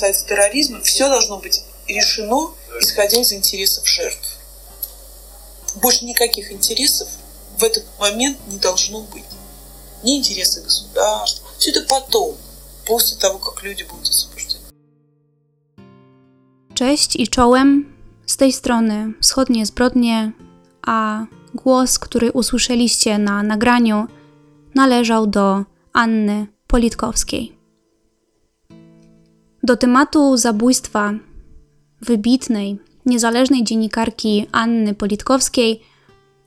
касается терроризма, все должно быть решено, исходя из интересов жертв. Больше никаких интересов в этот момент не должно быть. Ни интересы государства. Все это потом, после того, как люди будут освобождены. Cześć i czołem. Z tej strony wschodnie zbrodnie, a głos, który usłyszeliście na nagraniu, należał do Anny Politkowskiej. Do tematu zabójstwa wybitnej, niezależnej dziennikarki Anny Politkowskiej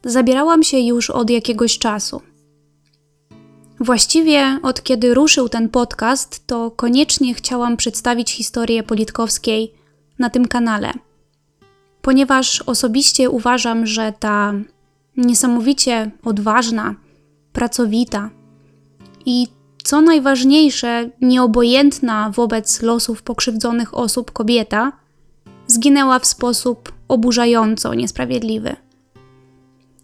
zabierałam się już od jakiegoś czasu. Właściwie od kiedy ruszył ten podcast, to koniecznie chciałam przedstawić historię Politkowskiej na tym kanale, ponieważ osobiście uważam, że ta niesamowicie odważna, pracowita i co najważniejsze, nieobojętna wobec losów pokrzywdzonych osób kobieta zginęła w sposób oburzająco niesprawiedliwy.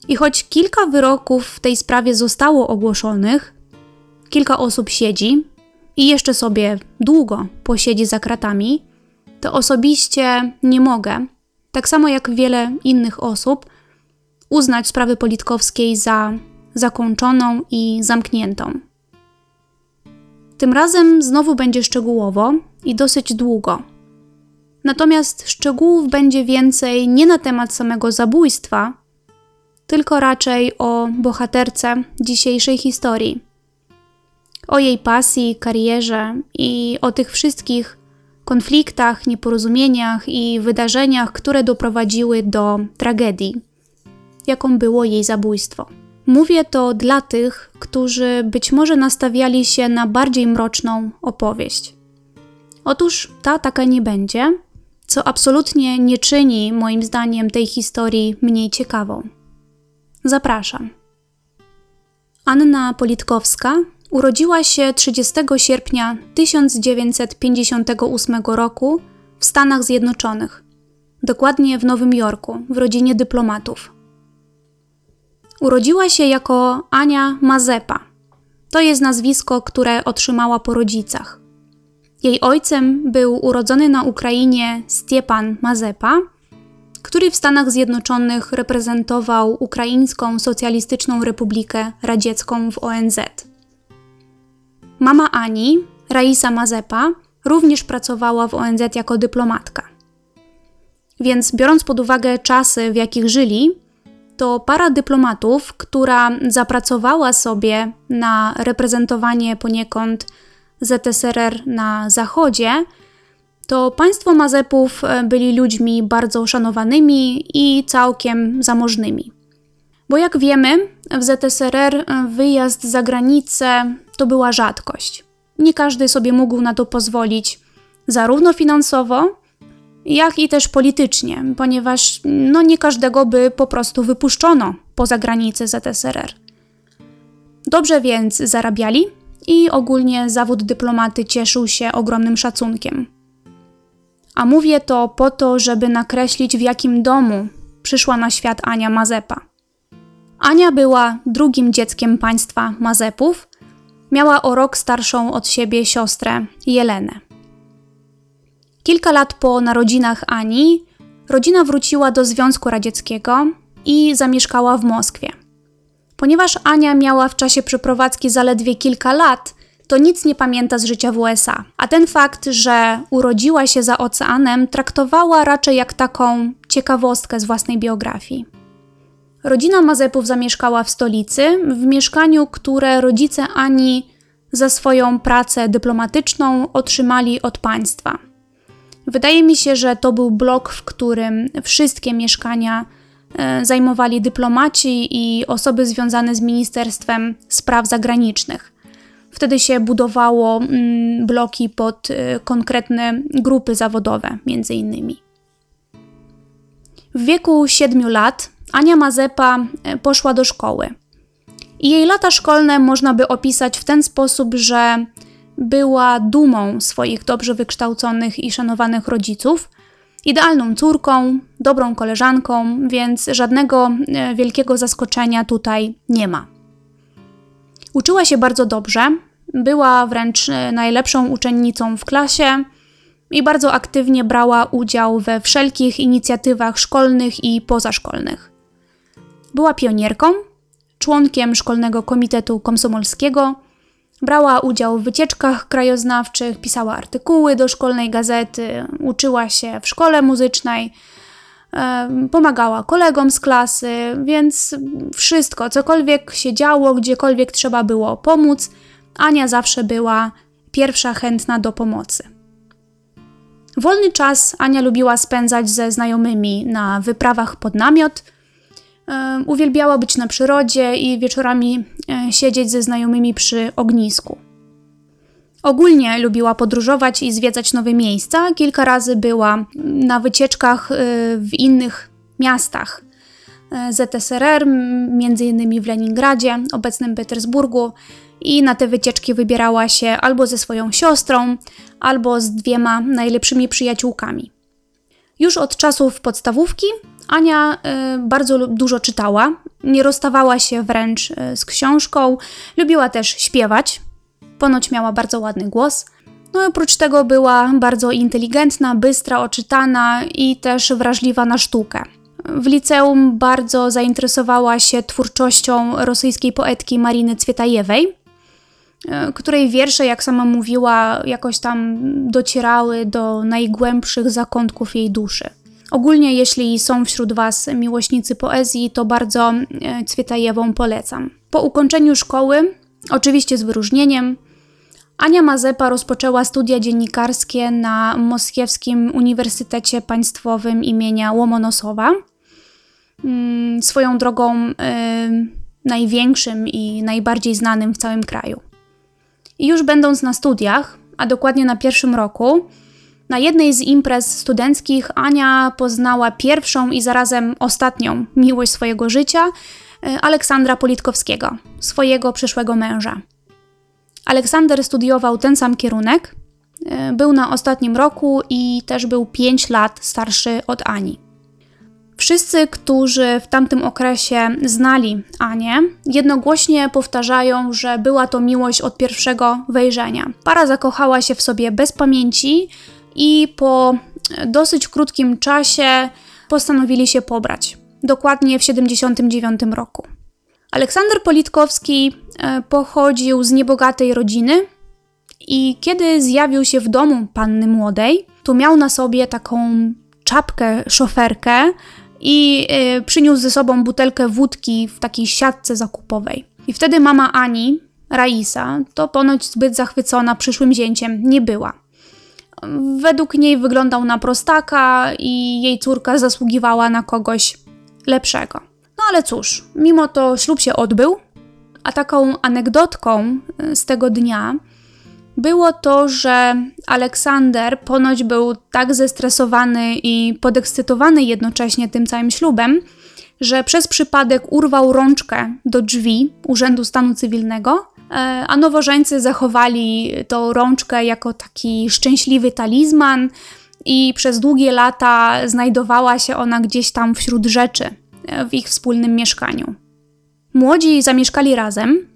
I choć kilka wyroków w tej sprawie zostało ogłoszonych, kilka osób siedzi i jeszcze sobie długo posiedzi za kratami, to osobiście nie mogę, tak samo jak wiele innych osób, uznać sprawy Politkowskiej za zakończoną i zamkniętą. Tym razem znowu będzie szczegółowo i dosyć długo. Natomiast szczegółów będzie więcej nie na temat samego zabójstwa, tylko raczej o bohaterce dzisiejszej historii. O jej pasji, karierze i o tych wszystkich konfliktach, nieporozumieniach i wydarzeniach, które doprowadziły do tragedii, jaką było jej zabójstwo. Mówię to dla tych, którzy być może nastawiali się na bardziej mroczną opowieść. Otóż ta taka nie będzie, co absolutnie nie czyni moim zdaniem tej historii mniej ciekawą. Zapraszam. Anna Politkowska urodziła się 30 sierpnia 1958 roku w Stanach Zjednoczonych, dokładnie w Nowym Jorku, w rodzinie dyplomatów. Urodziła się jako Ania Mazepa. To jest nazwisko, które otrzymała po rodzicach. Jej ojcem był urodzony na Ukrainie Stiepan Mazepa, który w Stanach Zjednoczonych reprezentował Ukraińską Socjalistyczną Republikę Radziecką w ONZ. Mama Ani, Raisa Mazepa, również pracowała w ONZ jako dyplomatka. Więc biorąc pod uwagę czasy, w jakich żyli, to para dyplomatów, która zapracowała sobie na reprezentowanie poniekąd ZSRR na Zachodzie, to państwo Mazepów e, byli ludźmi bardzo szanowanymi i całkiem zamożnymi. Bo jak wiemy, w ZSRR e, wyjazd za granicę to była rzadkość. Nie każdy sobie mógł na to pozwolić, zarówno finansowo, jak i też politycznie, ponieważ no, nie każdego by po prostu wypuszczono poza granice ZSRR. Dobrze więc zarabiali i ogólnie zawód dyplomaty cieszył się ogromnym szacunkiem. A mówię to po to, żeby nakreślić, w jakim domu przyszła na świat Ania Mazepa. Ania była drugim dzieckiem państwa Mazepów, miała o rok starszą od siebie siostrę Jelenę. Kilka lat po narodzinach Ani, rodzina wróciła do Związku Radzieckiego i zamieszkała w Moskwie. Ponieważ Ania miała w czasie przeprowadzki zaledwie kilka lat, to nic nie pamięta z życia w USA. A ten fakt, że urodziła się za oceanem, traktowała raczej jak taką ciekawostkę z własnej biografii. Rodzina Mazepów zamieszkała w stolicy, w mieszkaniu, które rodzice Ani za swoją pracę dyplomatyczną otrzymali od państwa. Wydaje mi się, że to był blok, w którym wszystkie mieszkania e, zajmowali dyplomaci i osoby związane z Ministerstwem Spraw Zagranicznych. Wtedy się budowało mm, bloki pod e, konkretne grupy zawodowe, między innymi. W wieku 7 lat Ania Mazepa e, poszła do szkoły. I jej lata szkolne można by opisać w ten sposób, że była dumą swoich dobrze wykształconych i szanowanych rodziców, idealną córką, dobrą koleżanką, więc żadnego e, wielkiego zaskoczenia tutaj nie ma. Uczyła się bardzo dobrze, była wręcz e, najlepszą uczennicą w klasie, i bardzo aktywnie brała udział we wszelkich inicjatywach szkolnych i pozaszkolnych. Była pionierką, członkiem szkolnego komitetu komsomolskiego, brała udział w wycieczkach krajoznawczych, pisała artykuły do szkolnej gazety, uczyła się w szkole muzycznej, pomagała kolegom z klasy, więc wszystko, cokolwiek się działo, gdziekolwiek trzeba było pomóc, Ania zawsze była pierwsza chętna do pomocy. Wolny czas Ania lubiła spędzać ze znajomymi na wyprawach pod namiot. Uwielbiała być na przyrodzie i wieczorami e, siedzieć ze znajomymi przy ognisku. Ogólnie lubiła podróżować i zwiedzać nowe miejsca. Kilka razy była na wycieczkach e, w innych miastach e, ZSRR, między innymi w Leningradzie, obecnym Petersburgu, i na te wycieczki wybierała się albo ze swoją siostrą, albo z dwiema najlepszymi przyjaciółkami. Już od czasów podstawówki Ania y, bardzo dużo czytała, nie rozstawała się wręcz y, z książką, lubiła też śpiewać, ponoć miała bardzo ładny głos. No oprócz tego była bardzo inteligentna, bystra, oczytana i też wrażliwa na sztukę. W liceum bardzo zainteresowała się twórczością rosyjskiej poetki Mariny Cwietajewej, E, której wiersze, jak sama mówiła, jakoś tam docierały do najgłębszych zakątków jej duszy. Ogólnie, jeśli są wśród Was miłośnicy poezji, to bardzo e, Cwietajewą polecam. Po ukończeniu szkoły, oczywiście z wyróżnieniem, Ania Mazepa rozpoczęła studia dziennikarskie na Moskiewskim Uniwersytecie Państwowym imienia Łomonosowa. Mm, swoją drogą y, największym i najbardziej znanym w całym kraju. I już będąc na studiach, a dokładnie na pierwszym roku, na jednej z imprez studenckich Ania poznała pierwszą i zarazem ostatnią miłość swojego życia e, Aleksandra Politkowskiego, swojego przyszłego męża. Aleksander studiował ten sam kierunek, e, był na ostatnim roku i też był 5 lat starszy od Ani. Wszyscy, którzy w tamtym okresie znali Anię, jednogłośnie powtarzają, że była to miłość od pierwszego wejrzenia. Para zakochała się w sobie bez pamięci i po dosyć krótkim czasie postanowili się pobrać. Dokładnie w 79 roku. Aleksander Politkowski e, pochodził z niebogatej rodziny i kiedy zjawił się w domu panny młodej, to miał na sobie taką czapkę szoferkę, i y, przyniósł ze sobą butelkę wódki w takiej siatce zakupowej. I wtedy mama Ani, Raisa, to ponoć zbyt zachwycona przyszłym zięciem nie była. Według niej wyglądał na prostaka i jej córka zasługiwała na kogoś lepszego. No ale cóż, mimo to ślub się odbył, a taką anegdotką y, z tego dnia było to, że Aleksander ponoć był tak zestresowany i podekscytowany jednocześnie tym całym ślubem, że przez przypadek urwał rączkę do drzwi Urzędu Stanu Cywilnego, a nowożeńcy zachowali tą rączkę jako taki szczęśliwy talizman i przez długie lata znajdowała się ona gdzieś tam wśród rzeczy e, w ich wspólnym mieszkaniu. Młodzi zamieszkali razem,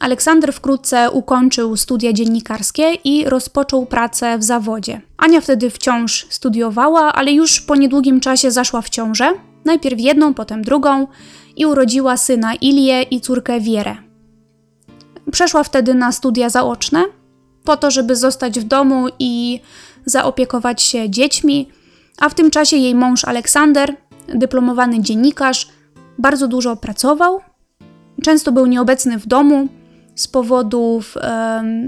Aleksander wkrótce ukończył studia dziennikarskie i rozpoczął pracę w zawodzie. Ania wtedy wciąż studiowała, ale już po niedługim czasie zaszła w ciążę, najpierw jedną, potem drugą i urodziła syna Ilię i córkę Wierę. Przeszła wtedy na studia zaoczne, po to, żeby zostać w domu i zaopiekować się dziećmi, a w tym czasie jej mąż Aleksander, dyplomowany dziennikarz, bardzo dużo pracował. Często był nieobecny w domu, z powodów,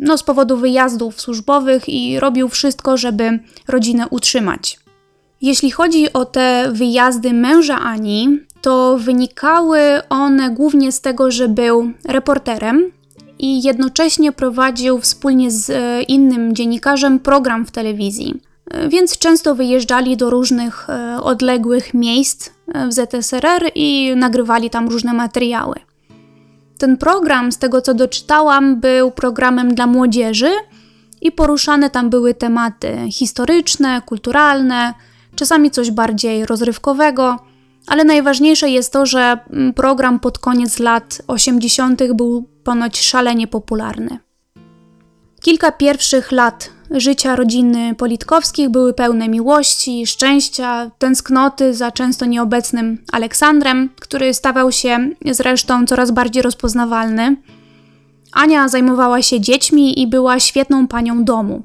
no, z powodu wyjazdów służbowych i robił wszystko, żeby rodzinę utrzymać. Jeśli chodzi o te wyjazdy męża Ani, to wynikały one głównie z tego, że był reporterem i jednocześnie prowadził wspólnie z e, innym dziennikarzem program w telewizji. E, więc często wyjeżdżali do różnych e, odległych miejsc w ZSRR i nagrywali tam różne materiały. Ten program, z tego co doczytałam, był programem dla młodzieży i poruszane tam były tematy historyczne, kulturalne, czasami coś bardziej rozrywkowego, ale najważniejsze jest to, że mm, program pod koniec lat 80. był ponoć szalenie popularny. Kilka pierwszych lat życia rodziny Politkowskich były pełne miłości, szczęścia, tęsknoty za często nieobecnym Aleksandrem, który stawał się zresztą coraz bardziej rozpoznawalny. Ania zajmowała się dziećmi i była świetną panią domu.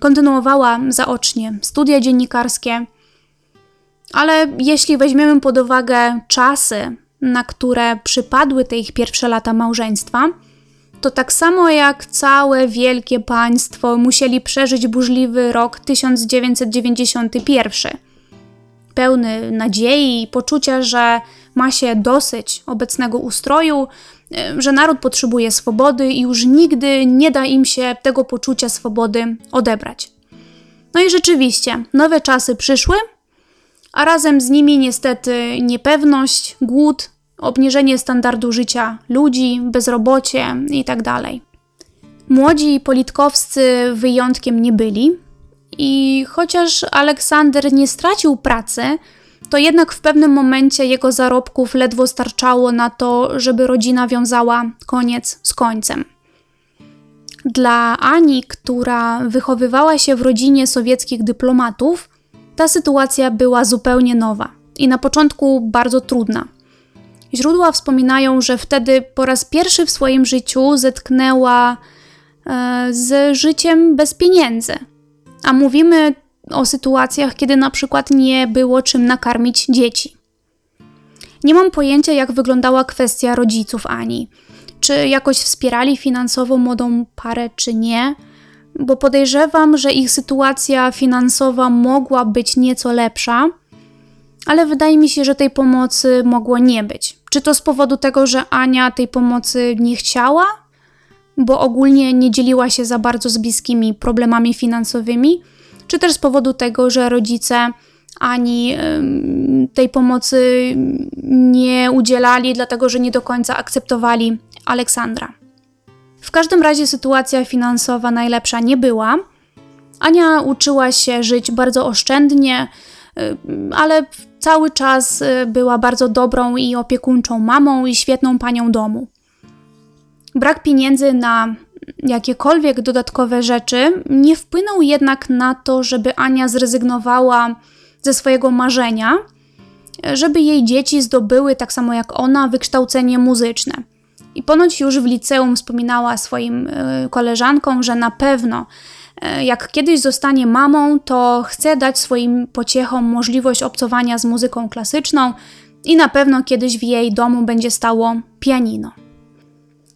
Kontynuowała zaocznie studia dziennikarskie, ale jeśli weźmiemy pod uwagę czasy, na które przypadły te ich pierwsze lata małżeństwa, to tak samo jak całe wielkie państwo musieli przeżyć burzliwy rok 1991. Pełny nadziei i poczucia, że ma się dosyć obecnego ustroju, że naród potrzebuje swobody i już nigdy nie da im się tego poczucia swobody odebrać. No i rzeczywiście, nowe czasy przyszły, a razem z nimi niestety niepewność, głód, obniżenie standardu życia ludzi, bezrobocie itd. Tak Młodzi politkowscy wyjątkiem nie byli i chociaż Aleksander nie stracił pracy, to jednak w pewnym momencie jego zarobków ledwo starczało na to, żeby rodzina wiązała koniec z końcem. Dla Ani, która wychowywała się w rodzinie sowieckich dyplomatów, ta sytuacja była zupełnie nowa i na początku bardzo trudna. Źródła wspominają, że wtedy po raz pierwszy w swoim życiu zetknęła e, z życiem bez pieniędzy. A mówimy o sytuacjach, kiedy na przykład nie było czym nakarmić dzieci. Nie mam pojęcia, jak wyglądała kwestia rodziców Ani. Czy jakoś wspierali finansowo młodą parę, czy nie, bo podejrzewam, że ich sytuacja finansowa mogła być nieco lepsza, ale wydaje mi się, że tej pomocy mogło nie być. Czy to z powodu tego, że Ania tej pomocy nie chciała, bo ogólnie nie dzieliła się za bardzo z bliskimi problemami finansowymi, czy też z powodu tego, że rodzice ani tej pomocy nie udzielali, dlatego że nie do końca akceptowali Aleksandra. W każdym razie sytuacja finansowa najlepsza nie była. Ania uczyła się żyć bardzo oszczędnie, ale cały czas y, była bardzo dobrą i opiekuńczą mamą i świetną panią domu. Brak pieniędzy na jakiekolwiek dodatkowe rzeczy nie wpłynął jednak na to, żeby Ania zrezygnowała ze swojego marzenia, żeby jej dzieci zdobyły, tak samo jak ona, wykształcenie muzyczne. I ponoć już w liceum wspominała swoim y, koleżankom, że na pewno E, jak kiedyś zostanie mamą, to chce dać swoim pociechom możliwość obcowania z muzyką klasyczną i na pewno kiedyś w jej domu będzie stało pianino.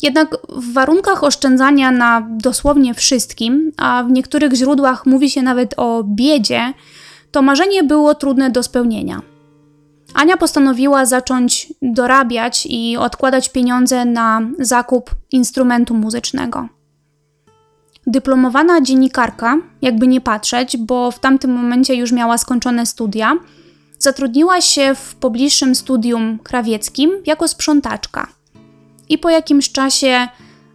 Jednak w warunkach oszczędzania na dosłownie wszystkim, a w niektórych źródłach mówi się nawet o biedzie, to marzenie było trudne do spełnienia. Ania postanowiła zacząć dorabiać i odkładać pieniądze na zakup instrumentu muzycznego. Dyplomowana dziennikarka, jakby nie patrzeć, bo w tamtym momencie już miała skończone studia, zatrudniła się w pobliższym studium krawieckim jako sprzątaczka. I po jakimś czasie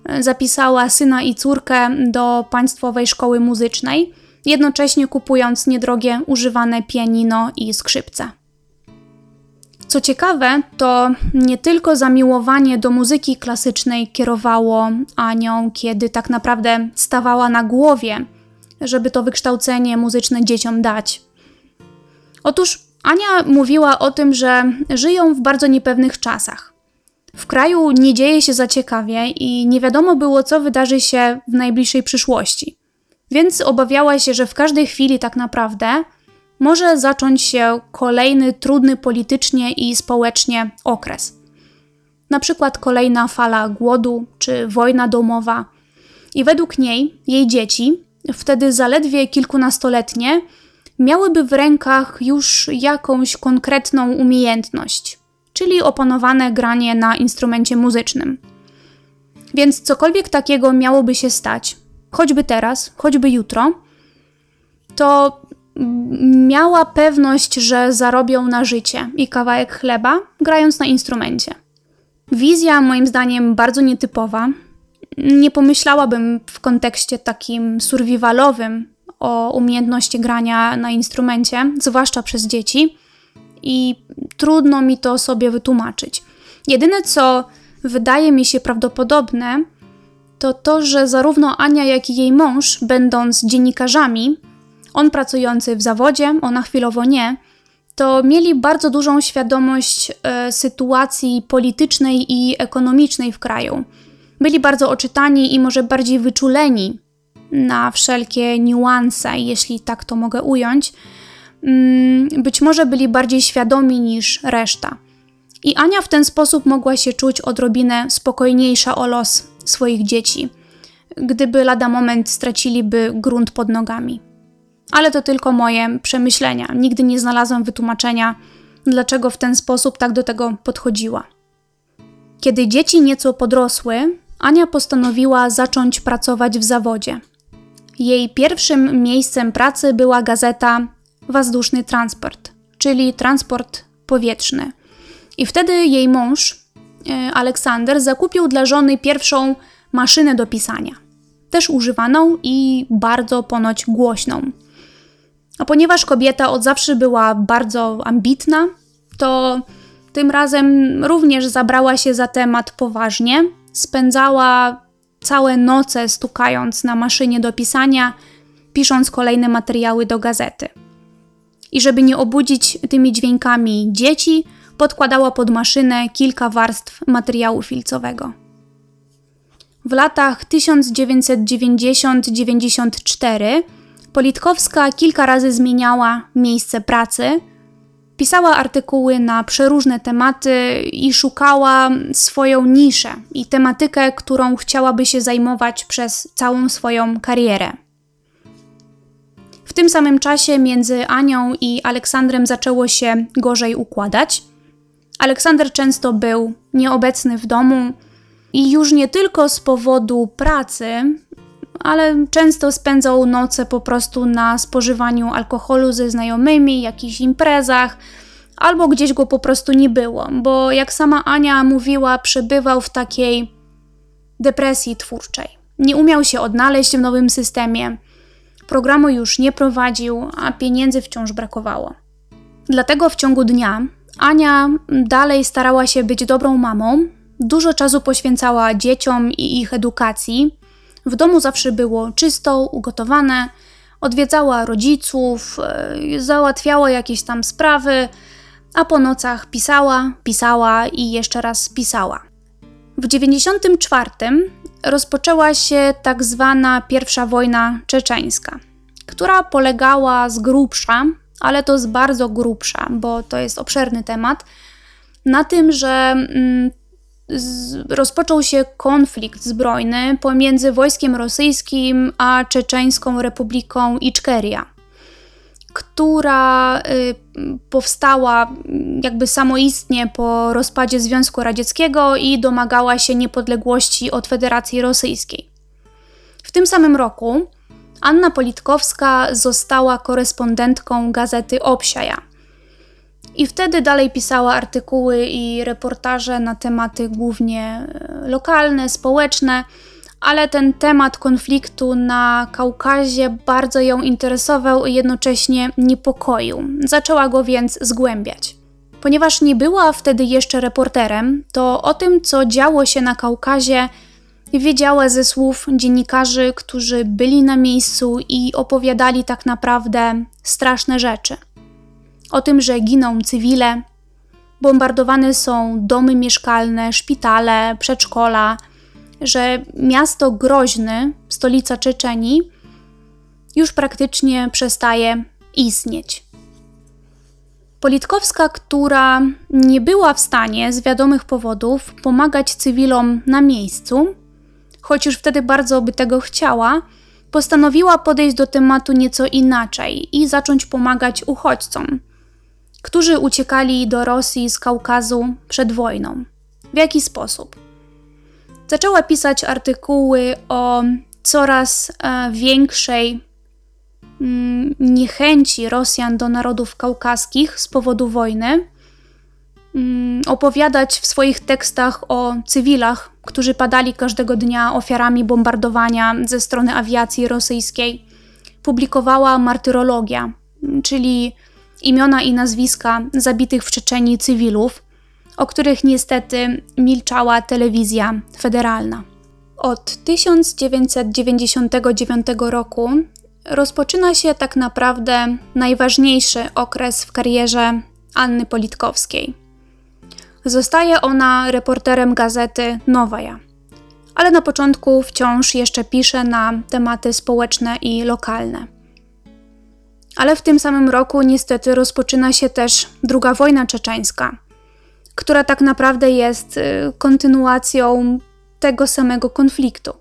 e, zapisała syna i córkę do Państwowej Szkoły Muzycznej, jednocześnie kupując niedrogie używane pianino i skrzypce. Co ciekawe, to nie tylko zamiłowanie do muzyki klasycznej kierowało Anią, kiedy tak naprawdę stawała na głowie, żeby to wykształcenie muzyczne dzieciom dać. Otóż Ania mówiła o tym, że żyją w bardzo niepewnych czasach. W kraju nie dzieje się za ciekawie i nie wiadomo było, co wydarzy się w najbliższej przyszłości. Więc obawiała się, że w każdej chwili tak naprawdę może zacząć się kolejny trudny politycznie i społecznie okres. Na przykład kolejna fala głodu czy wojna domowa. I według niej jej dzieci, wtedy zaledwie kilkunastoletnie, miałyby w rękach już jakąś konkretną umiejętność, czyli opanowane granie na instrumencie muzycznym. Więc cokolwiek takiego miałoby się stać, choćby teraz, choćby jutro, to miała pewność, że zarobią na życie i kawałek chleba, grając na instrumencie. Wizja, moim zdaniem, bardzo nietypowa. Nie pomyślałabym w kontekście takim survivalowym o umiejętności grania na instrumencie, zwłaszcza przez dzieci, i trudno mi to sobie wytłumaczyć. Jedyne, co wydaje mi się prawdopodobne, to to, że zarówno Ania, jak i jej mąż, będąc dziennikarzami, on pracujący w zawodzie, ona chwilowo nie, to mieli bardzo dużą świadomość e, sytuacji politycznej i ekonomicznej w kraju. Byli bardzo oczytani i może bardziej wyczuleni na wszelkie niuanse, jeśli tak to mogę ująć. Mm, być może byli bardziej świadomi niż reszta. I Ania w ten sposób mogła się czuć odrobinę spokojniejsza o los swoich dzieci, gdyby lada moment straciliby grunt pod nogami. Ale to tylko moje przemyślenia. Nigdy nie znalazłam wytłumaczenia, dlaczego w ten sposób tak do tego podchodziła. Kiedy dzieci nieco podrosły, Ania postanowiła zacząć pracować w zawodzie. Jej pierwszym miejscem pracy była gazeta Wazduszny Transport, czyli transport powietrzny. I wtedy jej mąż, e, Aleksander, zakupił dla żony pierwszą maszynę do pisania. Też używaną i bardzo ponoć głośną. A ponieważ kobieta od zawsze była bardzo ambitna, to tym razem również zabrała się za temat poważnie. Spędzała całe noce stukając na maszynie do pisania, pisząc kolejne materiały do gazety. I żeby nie obudzić tymi dźwiękami dzieci, podkładała pod maszynę kilka warstw materiału filcowego. W latach 1990-94 Politkowska kilka razy zmieniała miejsce pracy, pisała artykuły na przeróżne tematy i szukała swoją niszę i tematykę, którą chciałaby się zajmować przez całą swoją karierę. W tym samym czasie między Anią i Aleksandrem zaczęło się gorzej układać. Aleksander często był nieobecny w domu i już nie tylko z powodu pracy, ale często spędzał noce po prostu na spożywaniu alkoholu ze znajomymi, jakichś imprezach, albo gdzieś go po prostu nie było, bo jak sama Ania mówiła, przebywał w takiej depresji twórczej. Nie umiał się odnaleźć w nowym systemie, programu już nie prowadził, a pieniędzy wciąż brakowało. Dlatego w ciągu dnia Ania dalej starała się być dobrą mamą, dużo czasu poświęcała dzieciom i ich edukacji, w domu zawsze było czysto, ugotowane, odwiedzała rodziców, e, załatwiała jakieś tam sprawy, a po nocach pisała, pisała i jeszcze raz pisała. W 94 rozpoczęła się tak zwana pierwsza wojna czeczeńska, która polegała z grubsza, ale to z bardzo grubsza, bo to jest obszerny temat, na tym, że mm, rozpoczął się konflikt zbrojny pomiędzy wojskiem rosyjskim a Czeczeńską Republiką Iczkeria, która y, powstała jakby samoistnie po rozpadzie Związku Radzieckiego i domagała się niepodległości od Federacji Rosyjskiej. W tym samym roku Anna Politkowska została korespondentką gazety Obsiaja – i wtedy dalej pisała artykuły i reportaże na tematy głównie e, lokalne, społeczne, ale ten temat konfliktu na Kaukazie bardzo ją interesował i jednocześnie niepokoił. Zaczęła go więc zgłębiać. Ponieważ nie była wtedy jeszcze reporterem, to o tym, co działo się na Kaukazie, wiedziała ze słów dziennikarzy, którzy byli na miejscu i opowiadali tak naprawdę straszne rzeczy o tym, że giną cywile, bombardowane są domy mieszkalne, szpitale, przedszkola, że miasto Groźny, stolica Czeczenii, już praktycznie przestaje istnieć. Politkowska, która nie była w stanie z wiadomych powodów pomagać cywilom na miejscu, choć już wtedy bardzo by tego chciała, postanowiła podejść do tematu nieco inaczej i zacząć pomagać uchodźcom którzy uciekali do Rosji z Kaukazu przed wojną. W jaki sposób? Zaczęła pisać artykuły o coraz e, większej mm, niechęci Rosjan do narodów kaukaskich z powodu wojny. Mm, opowiadać w swoich tekstach o cywilach, którzy padali każdego dnia ofiarami bombardowania ze strony awiacji rosyjskiej. Publikowała martyrologia, czyli imiona i nazwiska zabitych w Czeczeniu cywilów, o których niestety milczała telewizja federalna. Od 1999 roku rozpoczyna się tak naprawdę najważniejszy okres w karierze Anny Politkowskiej. Zostaje ona reporterem gazety Nowaja, ale na początku wciąż jeszcze pisze na tematy społeczne i lokalne. Ale w tym samym roku niestety rozpoczyna się też II wojna czeczeńska, która tak naprawdę jest y, kontynuacją tego samego konfliktu.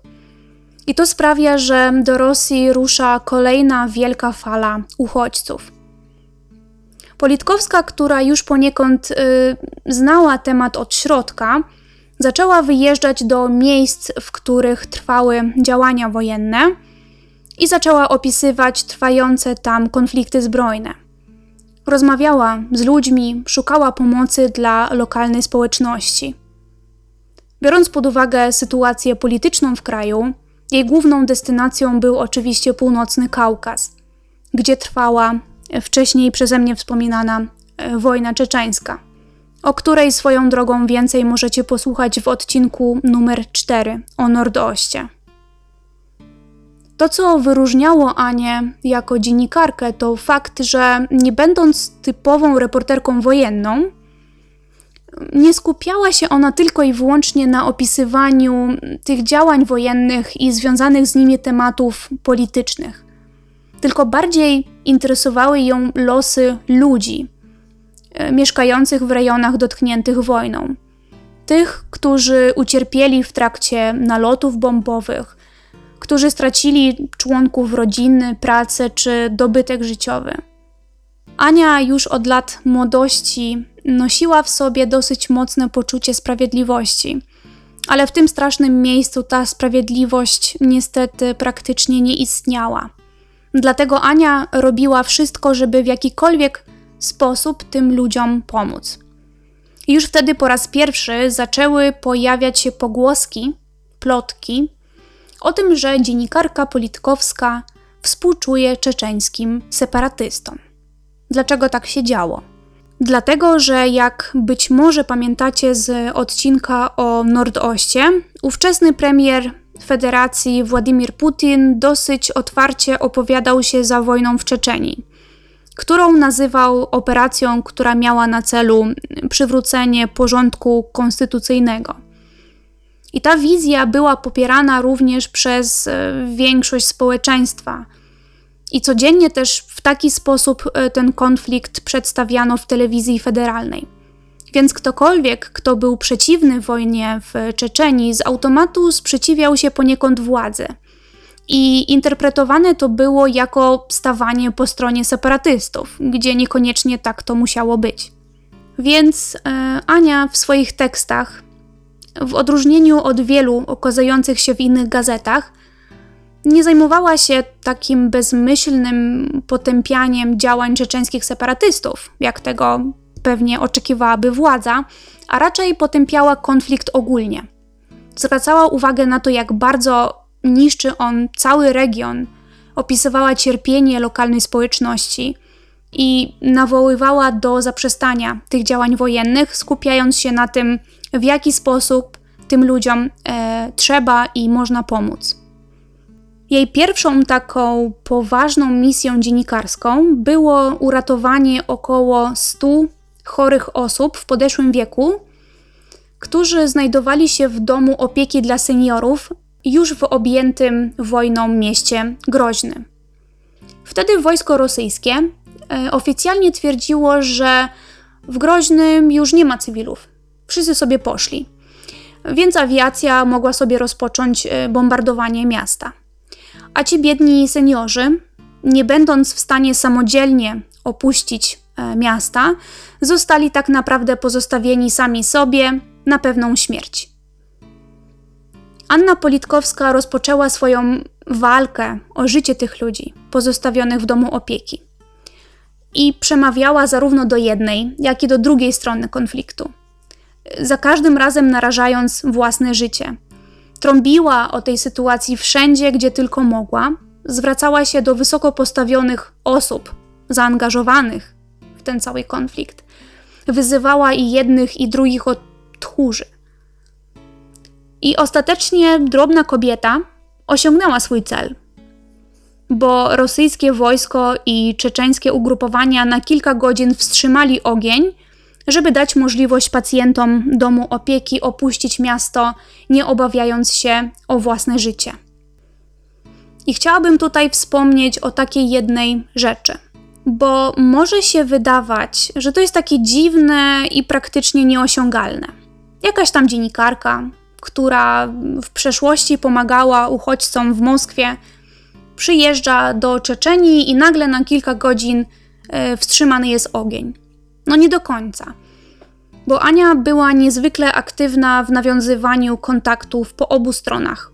I to sprawia, że do Rosji rusza kolejna wielka fala uchodźców. Politkowska, która już poniekąd y, znała temat od środka, zaczęła wyjeżdżać do miejsc, w których trwały działania wojenne i zaczęła opisywać trwające tam konflikty zbrojne. Rozmawiała z ludźmi, szukała pomocy dla lokalnej społeczności. Biorąc pod uwagę sytuację polityczną w kraju, jej główną destynacją był oczywiście północny Kaukaz, gdzie trwała wcześniej przeze mnie wspominana e, wojna czeczeńska, o której swoją drogą więcej możecie posłuchać w odcinku numer 4 o Nordoście. To, co wyróżniało Anię jako dziennikarkę, to fakt, że nie będąc typową reporterką wojenną, nie skupiała się ona tylko i wyłącznie na opisywaniu tych działań wojennych i związanych z nimi tematów politycznych, tylko bardziej interesowały ją losy ludzi e, mieszkających w rejonach dotkniętych wojną. Tych, którzy ucierpieli w trakcie nalotów bombowych, którzy stracili członków rodziny, pracę czy dobytek życiowy. Ania już od lat młodości nosiła w sobie dosyć mocne poczucie sprawiedliwości. Ale w tym strasznym miejscu ta sprawiedliwość niestety praktycznie nie istniała. Dlatego Ania robiła wszystko, żeby w jakikolwiek sposób tym ludziom pomóc. Już wtedy po raz pierwszy zaczęły pojawiać się pogłoski, plotki o tym, że dziennikarka politkowska współczuje czeczeńskim separatystom. Dlaczego tak się działo? Dlatego, że jak być może pamiętacie z odcinka o Nordoście, ówczesny premier Federacji Władimir Putin dosyć otwarcie opowiadał się za wojną w Czeczenii, którą nazywał operacją, która miała na celu przywrócenie porządku konstytucyjnego. I ta wizja była popierana również przez e, większość społeczeństwa. I codziennie też w taki sposób e, ten konflikt przedstawiano w telewizji federalnej. Więc ktokolwiek, kto był przeciwny wojnie w Czeczenii, z automatu sprzeciwiał się poniekąd władzy. I interpretowane to było jako stawanie po stronie separatystów, gdzie niekoniecznie tak to musiało być. Więc e, Ania w swoich tekstach, w odróżnieniu od wielu okazujących się w innych gazetach, nie zajmowała się takim bezmyślnym potępianiem działań czeczeńskich separatystów, jak tego pewnie oczekiwałaby władza, a raczej potępiała konflikt ogólnie. Zwracała uwagę na to, jak bardzo niszczy on cały region, opisywała cierpienie lokalnej społeczności i nawoływała do zaprzestania tych działań wojennych, skupiając się na tym, w jaki sposób tym ludziom e, trzeba i można pomóc. Jej pierwszą taką poważną misją dziennikarską było uratowanie około 100 chorych osób w podeszłym wieku, którzy znajdowali się w domu opieki dla seniorów już w objętym wojną mieście Groźny. Wtedy wojsko rosyjskie e, oficjalnie twierdziło, że w Groźnym już nie ma cywilów. Wszyscy sobie poszli. Więc awiacja mogła sobie rozpocząć e, bombardowanie miasta. A ci biedni seniorzy, nie będąc w stanie samodzielnie opuścić e, miasta, zostali tak naprawdę pozostawieni sami sobie na pewną śmierć. Anna Politkowska rozpoczęła swoją walkę o życie tych ludzi pozostawionych w domu opieki i przemawiała zarówno do jednej, jak i do drugiej strony konfliktu. Za każdym razem narażając własne życie, Trąbiła o tej sytuacji wszędzie, gdzie tylko mogła, zwracała się do wysoko postawionych osób zaangażowanych w ten cały konflikt. Wyzywała i jednych, i drugich od tchórzy. I ostatecznie drobna kobieta osiągnęła swój cel, bo rosyjskie wojsko i czeczeńskie ugrupowania na kilka godzin wstrzymali ogień, żeby dać możliwość pacjentom domu opieki opuścić miasto, nie obawiając się o własne życie. I chciałabym tutaj wspomnieć o takiej jednej rzeczy, bo może się wydawać, że to jest takie dziwne i praktycznie nieosiągalne. Jakaś tam dziennikarka, która w przeszłości pomagała uchodźcom w Moskwie, przyjeżdża do Czeczenii i nagle na kilka godzin e, wstrzymany jest ogień. No nie do końca. Bo Ania była niezwykle aktywna w nawiązywaniu kontaktów po obu stronach.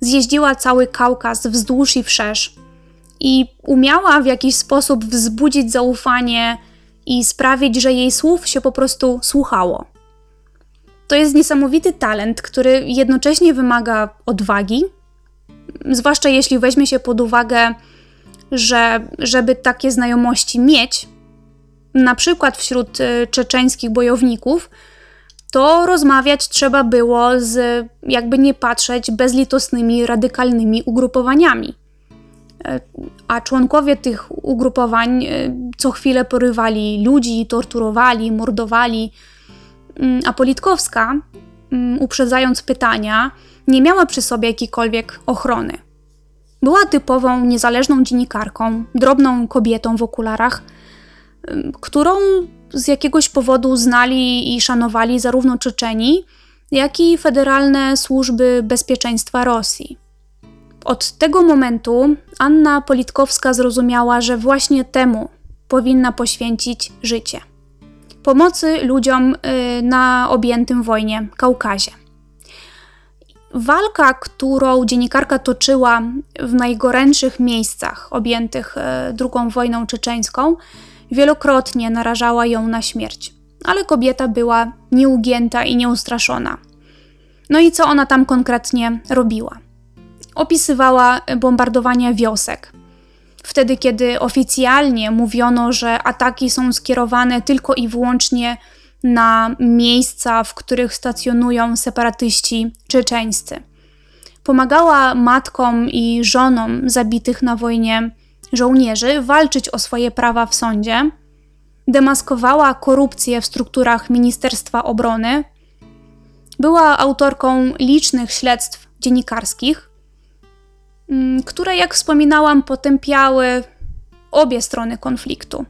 Zjeździła cały Kaukaz wzdłuż i wszerz i umiała w jakiś sposób wzbudzić zaufanie i sprawić, że jej słów się po prostu słuchało. To jest niesamowity talent, który jednocześnie wymaga odwagi, zwłaszcza jeśli weźmie się pod uwagę, że żeby takie znajomości mieć, na przykład wśród y, czeczeńskich bojowników, to rozmawiać trzeba było z, jakby nie patrzeć, bezlitosnymi, radykalnymi ugrupowaniami. E, a członkowie tych ugrupowań y, co chwilę porywali ludzi, torturowali, mordowali. Mm, a Politkowska, mm, uprzedzając pytania, nie miała przy sobie jakiejkolwiek ochrony. Była typową, niezależną dziennikarką, drobną kobietą w okularach, którą z jakiegoś powodu znali i szanowali zarówno Czeczeni, jak i federalne służby bezpieczeństwa Rosji. Od tego momentu Anna Politkowska zrozumiała, że właśnie temu powinna poświęcić życie pomocy ludziom y, na objętym wojnie Kaukazie. Walka, którą dziennikarka toczyła w najgorętszych miejscach objętych II e, wojną czeczeńską, wielokrotnie narażała ją na śmierć. Ale kobieta była nieugięta i nieustraszona. No i co ona tam konkretnie robiła? Opisywała bombardowanie wiosek. Wtedy, kiedy oficjalnie mówiono, że ataki są skierowane tylko i wyłącznie na miejsca, w których stacjonują separatyści czeczeńscy. Pomagała matkom i żonom zabitych na wojnie żołnierzy walczyć o swoje prawa w sądzie, demaskowała korupcję w strukturach Ministerstwa Obrony, była autorką licznych śledztw dziennikarskich, mm, które, jak wspominałam, potępiały obie strony konfliktu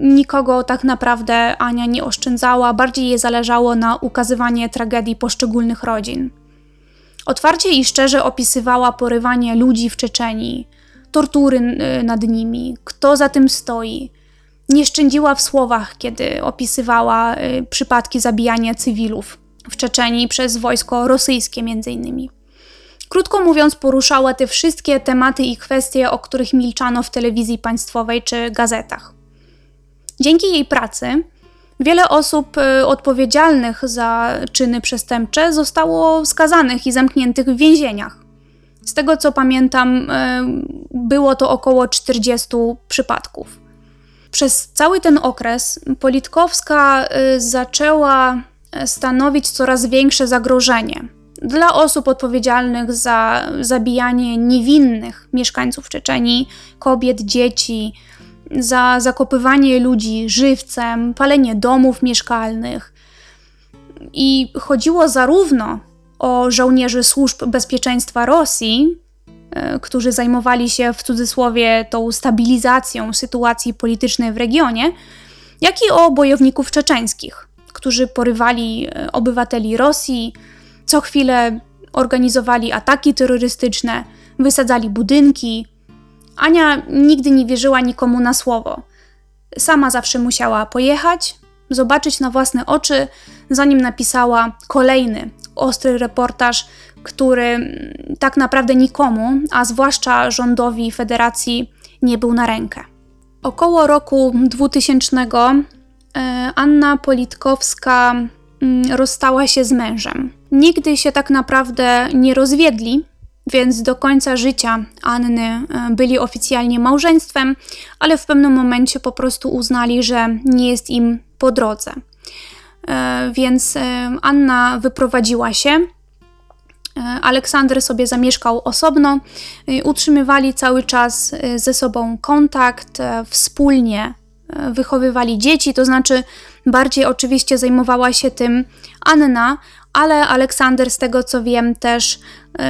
nikogo tak naprawdę Ania nie oszczędzała, bardziej jej zależało na ukazywanie tragedii poszczególnych rodzin. Otwarcie i szczerze opisywała porywanie ludzi w Czeczenii, tortury y, nad nimi, kto za tym stoi. Nie szczędziła w słowach, kiedy opisywała y, przypadki zabijania cywilów w Czeczenii przez wojsko rosyjskie między innymi. Krótko mówiąc, poruszała te wszystkie tematy i kwestie, o których milczano w telewizji państwowej czy gazetach. Dzięki jej pracy wiele osób y, odpowiedzialnych za czyny przestępcze zostało skazanych i zamkniętych w więzieniach. Z tego co pamiętam, y, było to około 40 przypadków. Przez cały ten okres Politkowska y, zaczęła stanowić coraz większe zagrożenie dla osób odpowiedzialnych za zabijanie niewinnych mieszkańców Czeczenii, kobiet, dzieci, za zakopywanie ludzi żywcem, palenie domów mieszkalnych. I chodziło zarówno o żołnierzy służb bezpieczeństwa Rosji, e, którzy zajmowali się w cudzysłowie tą stabilizacją sytuacji politycznej w regionie, jak i o bojowników czeczeńskich, którzy porywali e, obywateli Rosji, co chwilę organizowali ataki terrorystyczne, wysadzali budynki, Ania nigdy nie wierzyła nikomu na słowo. Sama zawsze musiała pojechać, zobaczyć na własne oczy, zanim napisała kolejny ostry reportaż, który tak naprawdę nikomu, a zwłaszcza rządowi federacji, nie był na rękę. Około roku 2000 e, Anna Politkowska mm, rozstała się z mężem. Nigdy się tak naprawdę nie rozwiedli, więc do końca życia Anny e, byli oficjalnie małżeństwem, ale w pewnym momencie po prostu uznali, że nie jest im po drodze. E, więc e, Anna wyprowadziła się Aleksander sobie zamieszkał osobno, utrzymywali cały czas ze sobą kontakt, wspólnie wychowywali dzieci, to znaczy bardziej oczywiście zajmowała się tym Anna, ale Aleksander, z tego co wiem, też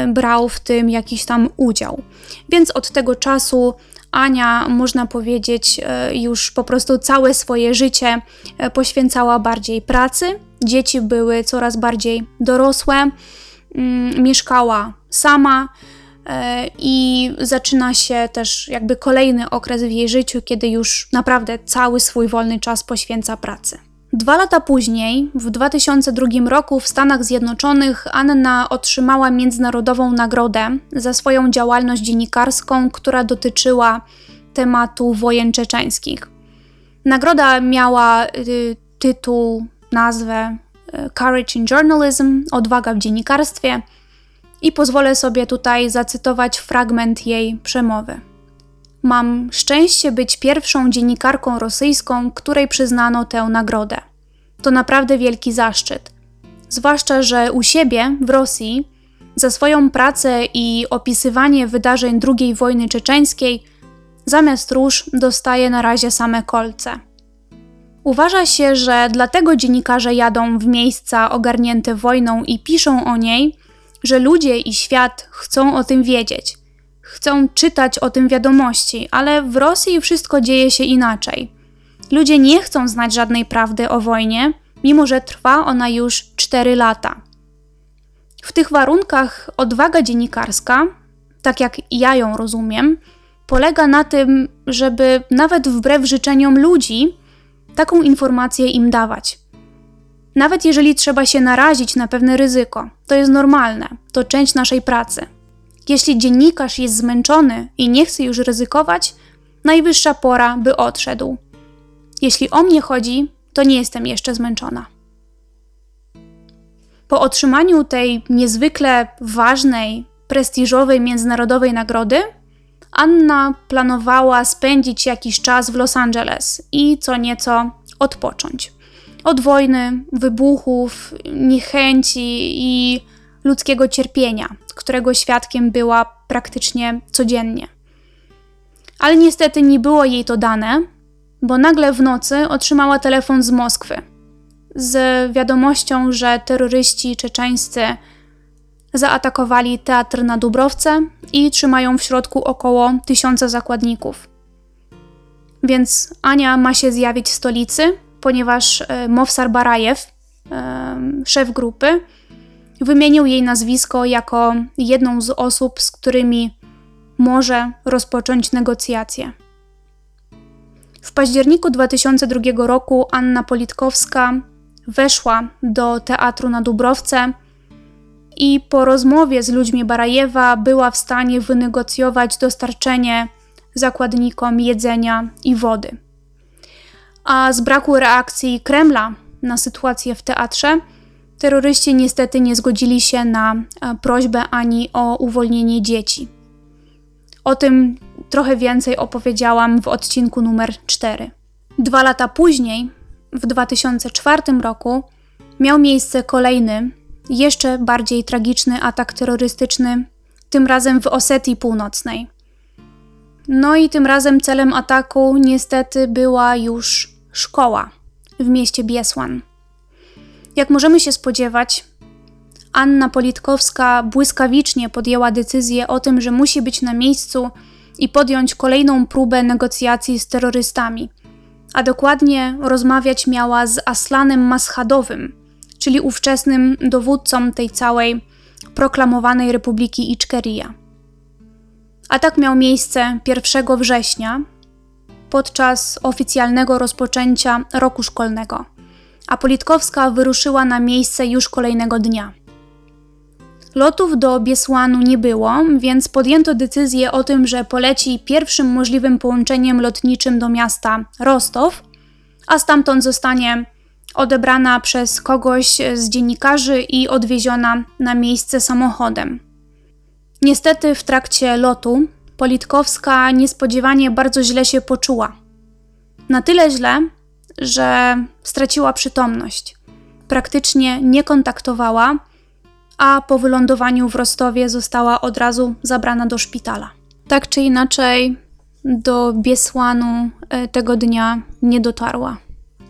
brał w tym jakiś tam udział. Więc od tego czasu Ania, można powiedzieć, e, już po prostu całe swoje życie e, poświęcała bardziej pracy. Dzieci były coraz bardziej dorosłe, mm, mieszkała sama e, i zaczyna się też jakby kolejny okres w jej życiu, kiedy już naprawdę cały swój wolny czas poświęca pracy. Dwa lata później, w 2002 roku w Stanach Zjednoczonych, Anna otrzymała międzynarodową nagrodę za swoją działalność dziennikarską, która dotyczyła tematu wojen czeczeńskich. Nagroda miała y, tytuł, nazwę y, Courage in Journalism odwaga w dziennikarstwie i pozwolę sobie tutaj zacytować fragment jej przemowy. Mam szczęście być pierwszą dziennikarką rosyjską, której przyznano tę nagrodę. To naprawdę wielki zaszczyt. Zwłaszcza, że u siebie, w Rosji, za swoją pracę i opisywanie wydarzeń II wojny czeczeńskiej, zamiast róż dostaje na razie same kolce. Uważa się, że dlatego dziennikarze jadą w miejsca ogarnięte wojną i piszą o niej, że ludzie i świat chcą o tym wiedzieć chcą czytać o tym wiadomości, ale w Rosji wszystko dzieje się inaczej. Ludzie nie chcą znać żadnej prawdy o wojnie, mimo że trwa ona już 4 lata. W tych warunkach odwaga dziennikarska, tak jak ja ją rozumiem, polega na tym, żeby nawet wbrew życzeniom ludzi taką informację im dawać. Nawet jeżeli trzeba się narazić na pewne ryzyko, to jest normalne, to część naszej pracy. Jeśli dziennikarz jest zmęczony i nie chce już ryzykować, najwyższa pora, by odszedł. Jeśli o mnie chodzi, to nie jestem jeszcze zmęczona. Po otrzymaniu tej niezwykle ważnej, prestiżowej międzynarodowej nagrody, Anna planowała spędzić jakiś czas w Los Angeles i co nieco odpocząć. Od wojny, wybuchów, niechęci i ludzkiego cierpienia, którego świadkiem była praktycznie codziennie. Ale niestety nie było jej to dane, bo nagle w nocy otrzymała telefon z Moskwy z wiadomością, że terroryści czeczeńscy zaatakowali teatr na Dubrowce i trzymają w środku około tysiąca zakładników. Więc Ania ma się zjawić w stolicy, ponieważ e, Mowsar Barajew, e, szef grupy, Wymienił jej nazwisko jako jedną z osób, z którymi może rozpocząć negocjacje. W październiku 2002 roku Anna Politkowska weszła do teatru na Dubrowce i po rozmowie z ludźmi Barajewa była w stanie wynegocjować dostarczenie zakładnikom jedzenia i wody. A z braku reakcji Kremla na sytuację w teatrze, Terroryści niestety nie zgodzili się na e, prośbę ani o uwolnienie dzieci. O tym trochę więcej opowiedziałam w odcinku numer 4. Dwa lata później, w 2004 roku, miał miejsce kolejny, jeszcze bardziej tragiczny atak terrorystyczny, tym razem w Osetii Północnej. No i tym razem celem ataku niestety była już szkoła w mieście Biesłan. Jak możemy się spodziewać, Anna Politkowska błyskawicznie podjęła decyzję o tym, że musi być na miejscu i podjąć kolejną próbę negocjacji z terrorystami, a dokładnie rozmawiać miała z Aslanem Maschadowym, czyli ówczesnym dowódcą tej całej proklamowanej Republiki Iczkeria. Atak miał miejsce 1 września podczas oficjalnego rozpoczęcia roku szkolnego a Politkowska wyruszyła na miejsce już kolejnego dnia. Lotów do Biesłanu nie było, więc podjęto decyzję o tym, że poleci pierwszym możliwym połączeniem lotniczym do miasta Rostow, a stamtąd zostanie odebrana przez kogoś z dziennikarzy i odwieziona na miejsce samochodem. Niestety w trakcie lotu Politkowska niespodziewanie bardzo źle się poczuła. Na tyle źle, że straciła przytomność. Praktycznie nie kontaktowała, a po wylądowaniu w Rostowie została od razu zabrana do szpitala. Tak czy inaczej, do Biesłanu e, tego dnia nie dotarła.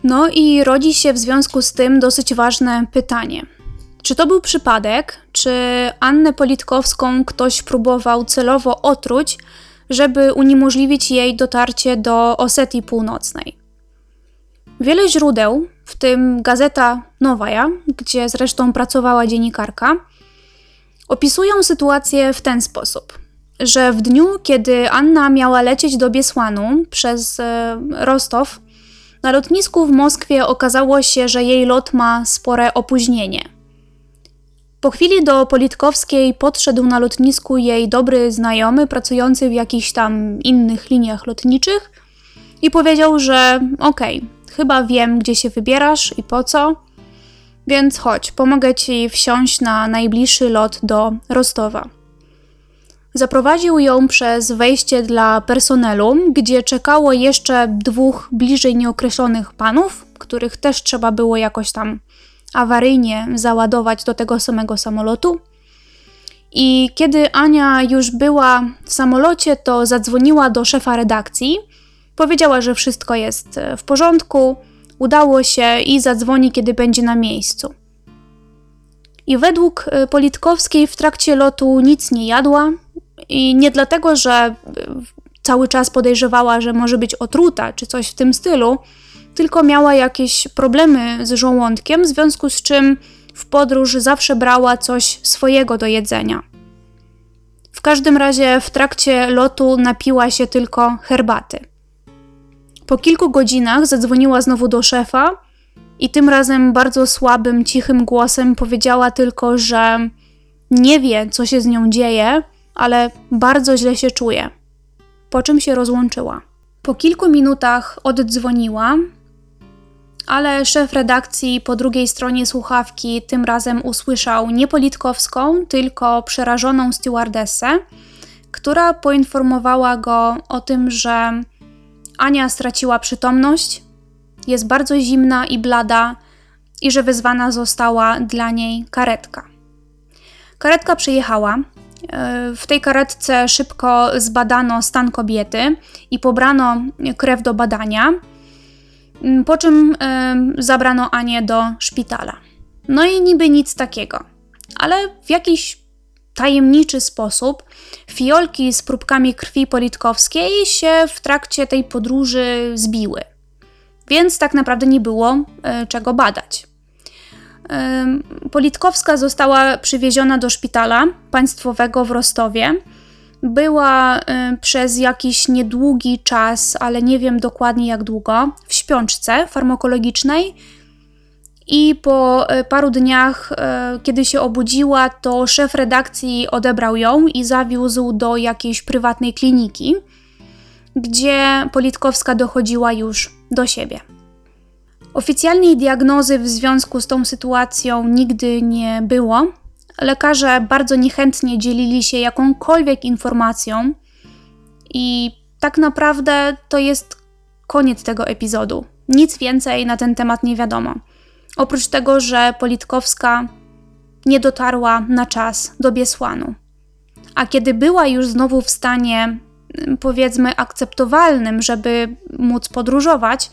No i rodzi się w związku z tym dosyć ważne pytanie. Czy to był przypadek, czy Annę Politkowską ktoś próbował celowo otruć, żeby uniemożliwić jej dotarcie do Osetii Północnej? Wiele źródeł, w tym gazeta Nowaja, gdzie zresztą pracowała dziennikarka, opisują sytuację w ten sposób, że w dniu, kiedy Anna miała lecieć do Biesłanu przez e, Rostow, na lotnisku w Moskwie okazało się, że jej lot ma spore opóźnienie. Po chwili do Politkowskiej podszedł na lotnisku jej dobry znajomy pracujący w jakichś tam innych liniach lotniczych i powiedział, że okej, okay, chyba wiem, gdzie się wybierasz i po co, więc chodź, pomogę ci wsiąść na najbliższy lot do Rostowa. Zaprowadził ją przez wejście dla personelu, gdzie czekało jeszcze dwóch bliżej nieokreślonych panów, których też trzeba było jakoś tam awaryjnie załadować do tego samego samolotu. I kiedy Ania już była w samolocie, to zadzwoniła do szefa redakcji. Powiedziała, że wszystko jest e, w porządku, udało się i zadzwoni, kiedy będzie na miejscu. I według e, Politkowskiej w trakcie lotu nic nie jadła, i nie dlatego, że e, cały czas podejrzewała, że może być otruta czy coś w tym stylu, tylko miała jakieś problemy z żołądkiem, w związku z czym w podróż zawsze brała coś swojego do jedzenia. W każdym razie w trakcie lotu napiła się tylko herbaty. Po kilku godzinach zadzwoniła znowu do szefa i tym razem bardzo słabym, cichym głosem powiedziała tylko, że nie wie, co się z nią dzieje, ale bardzo źle się czuje. Po czym się rozłączyła. Po kilku minutach oddzwoniła ale szef redakcji po drugiej stronie słuchawki tym razem usłyszał nie Politkowską, tylko przerażoną stewardessę, która poinformowała go o tym, że Ania straciła przytomność, jest bardzo zimna i blada i że wezwana została dla niej karetka. Karetka przyjechała. W tej karetce szybko zbadano stan kobiety i pobrano krew do badania. Po czym y, zabrano Anię do szpitala. No i niby nic takiego, ale w jakiś tajemniczy sposób fiolki z próbkami krwi politkowskiej się w trakcie tej podróży zbiły. Więc tak naprawdę nie było y, czego badać. Politkowska została przywieziona do szpitala państwowego w Rostowie była y, przez jakiś niedługi czas, ale nie wiem dokładnie jak długo, w śpiączce farmakologicznej. I po y, paru dniach, y, kiedy się obudziła, to szef redakcji odebrał ją i zawiózł do jakiejś prywatnej kliniki, gdzie Politkowska dochodziła już do siebie. Oficjalnej diagnozy w związku z tą sytuacją nigdy nie było, lekarze bardzo niechętnie dzielili się jakąkolwiek informacją, i tak naprawdę to jest koniec tego epizodu. Nic więcej na ten temat nie wiadomo. Oprócz tego, że Politkowska nie dotarła na czas do Biesłanu. A kiedy była już znowu w stanie, powiedzmy, akceptowalnym, żeby móc podróżować,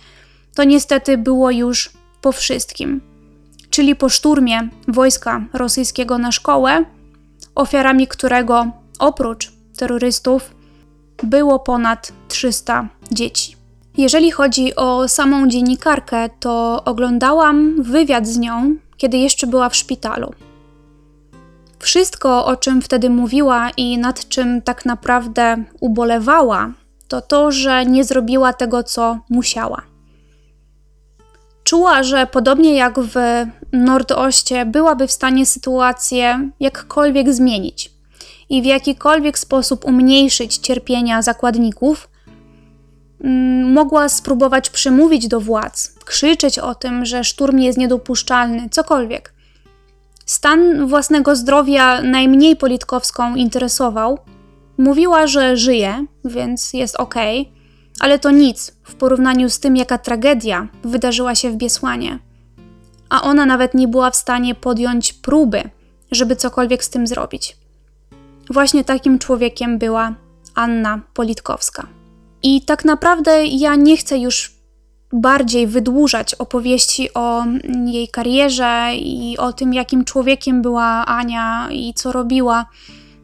to niestety było już po wszystkim czyli po szturmie wojska rosyjskiego na szkołę, ofiarami którego oprócz terrorystów było ponad 300 dzieci. Jeżeli chodzi o samą dziennikarkę, to oglądałam wywiad z nią, kiedy jeszcze była w szpitalu. Wszystko, o czym wtedy mówiła i nad czym tak naprawdę ubolewała, to to, że nie zrobiła tego, co musiała. Czuła, że podobnie jak w Nordoście, byłaby w stanie sytuację jakkolwiek zmienić i w jakikolwiek sposób umniejszyć cierpienia zakładników. Mm, mogła spróbować przemówić do władz, krzyczeć o tym, że szturm jest niedopuszczalny, cokolwiek. Stan własnego zdrowia najmniej Politkowską interesował. Mówiła, że żyje, więc jest ok, ale to nic w porównaniu z tym, jaka tragedia wydarzyła się w Biesłanie. A ona nawet nie była w stanie podjąć próby żeby cokolwiek z tym zrobić. Właśnie takim człowiekiem była Anna Politkowska. I tak naprawdę ja nie chcę już bardziej wydłużać opowieści o jej karierze i o tym, jakim człowiekiem była Ania i co robiła,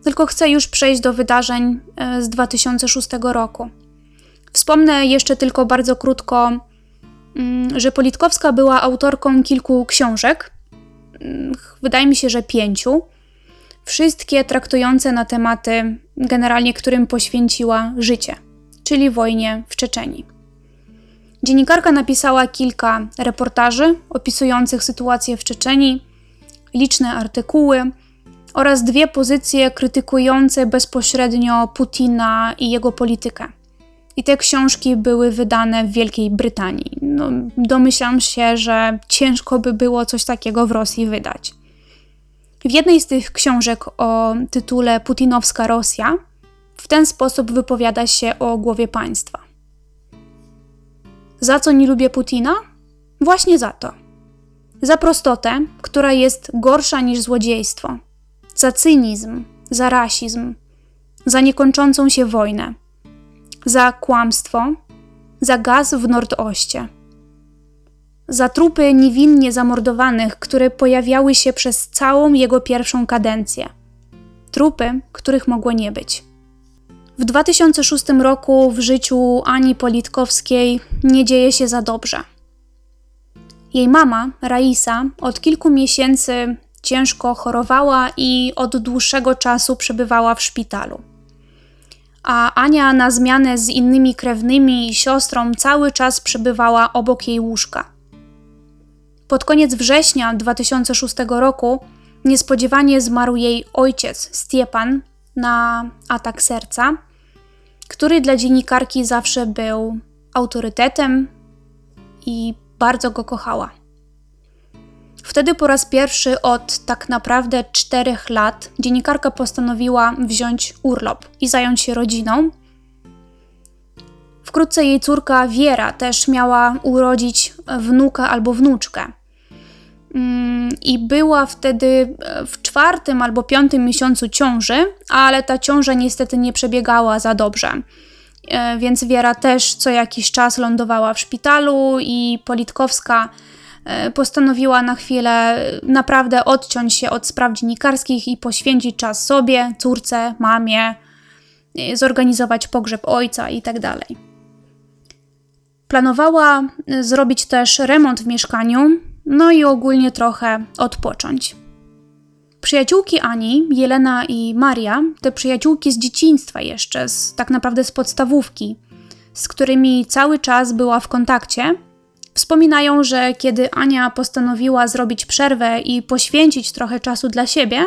tylko chcę już przejść do wydarzeń e, z 2006 roku. Wspomnę jeszcze tylko bardzo krótko, mm, że Politkowska była autorką kilku książek, mm, wydaje mi się, że pięciu, wszystkie traktujące na tematy, generalnie którym poświęciła życie, czyli wojnie w Czeczeni. Dziennikarka napisała kilka reportaży opisujących sytuację w Czeczeni, liczne artykuły oraz dwie pozycje krytykujące bezpośrednio Putina i jego politykę. I te książki były wydane w Wielkiej Brytanii. No, domyślam się, że ciężko by było coś takiego w Rosji wydać. W jednej z tych książek o tytule Putinowska Rosja w ten sposób wypowiada się o głowie państwa. Za co nie lubię Putina? Właśnie za to. Za prostotę, która jest gorsza niż złodziejstwo. Za cynizm, za rasizm, za niekończącą się wojnę. Za kłamstwo, za gaz w Nordoście. Za trupy niewinnie zamordowanych, które pojawiały się przez całą jego pierwszą kadencję. Trupy, których mogło nie być. W 2006 roku w życiu Ani Politkowskiej nie dzieje się za dobrze. Jej mama, Raisa, od kilku miesięcy ciężko chorowała i od dłuższego czasu przebywała w szpitalu. A Ania na zmianę z innymi krewnymi i siostrą cały czas przebywała obok jej łóżka. Pod koniec września 2006 roku niespodziewanie zmarł jej ojciec, Stiepan, na atak serca, który dla dziennikarki zawsze był autorytetem i bardzo go kochała. Wtedy po raz pierwszy od tak naprawdę czterech lat dziennikarka postanowiła wziąć urlop i zająć się rodziną. Wkrótce jej córka Wiera też miała urodzić wnuka albo wnuczkę. Mm, i była wtedy e, w czwartym albo piątym miesiącu ciąży, ale ta ciąża niestety nie przebiegała za dobrze. E, więc Wiera też co jakiś czas lądowała w szpitalu i Politkowska e, postanowiła na chwilę naprawdę odciąć się od spraw dziennikarskich i poświęcić czas sobie, córce, mamie, zorganizować pogrzeb ojca itd. Tak Planowała zrobić też remont w mieszkaniu, no i ogólnie trochę odpocząć. Przyjaciółki Ani, Jelena i Maria, te przyjaciółki z dzieciństwa jeszcze, z, tak naprawdę z podstawówki, z którymi cały czas była w kontakcie, wspominają, że kiedy Ania postanowiła zrobić przerwę i poświęcić trochę czasu dla siebie,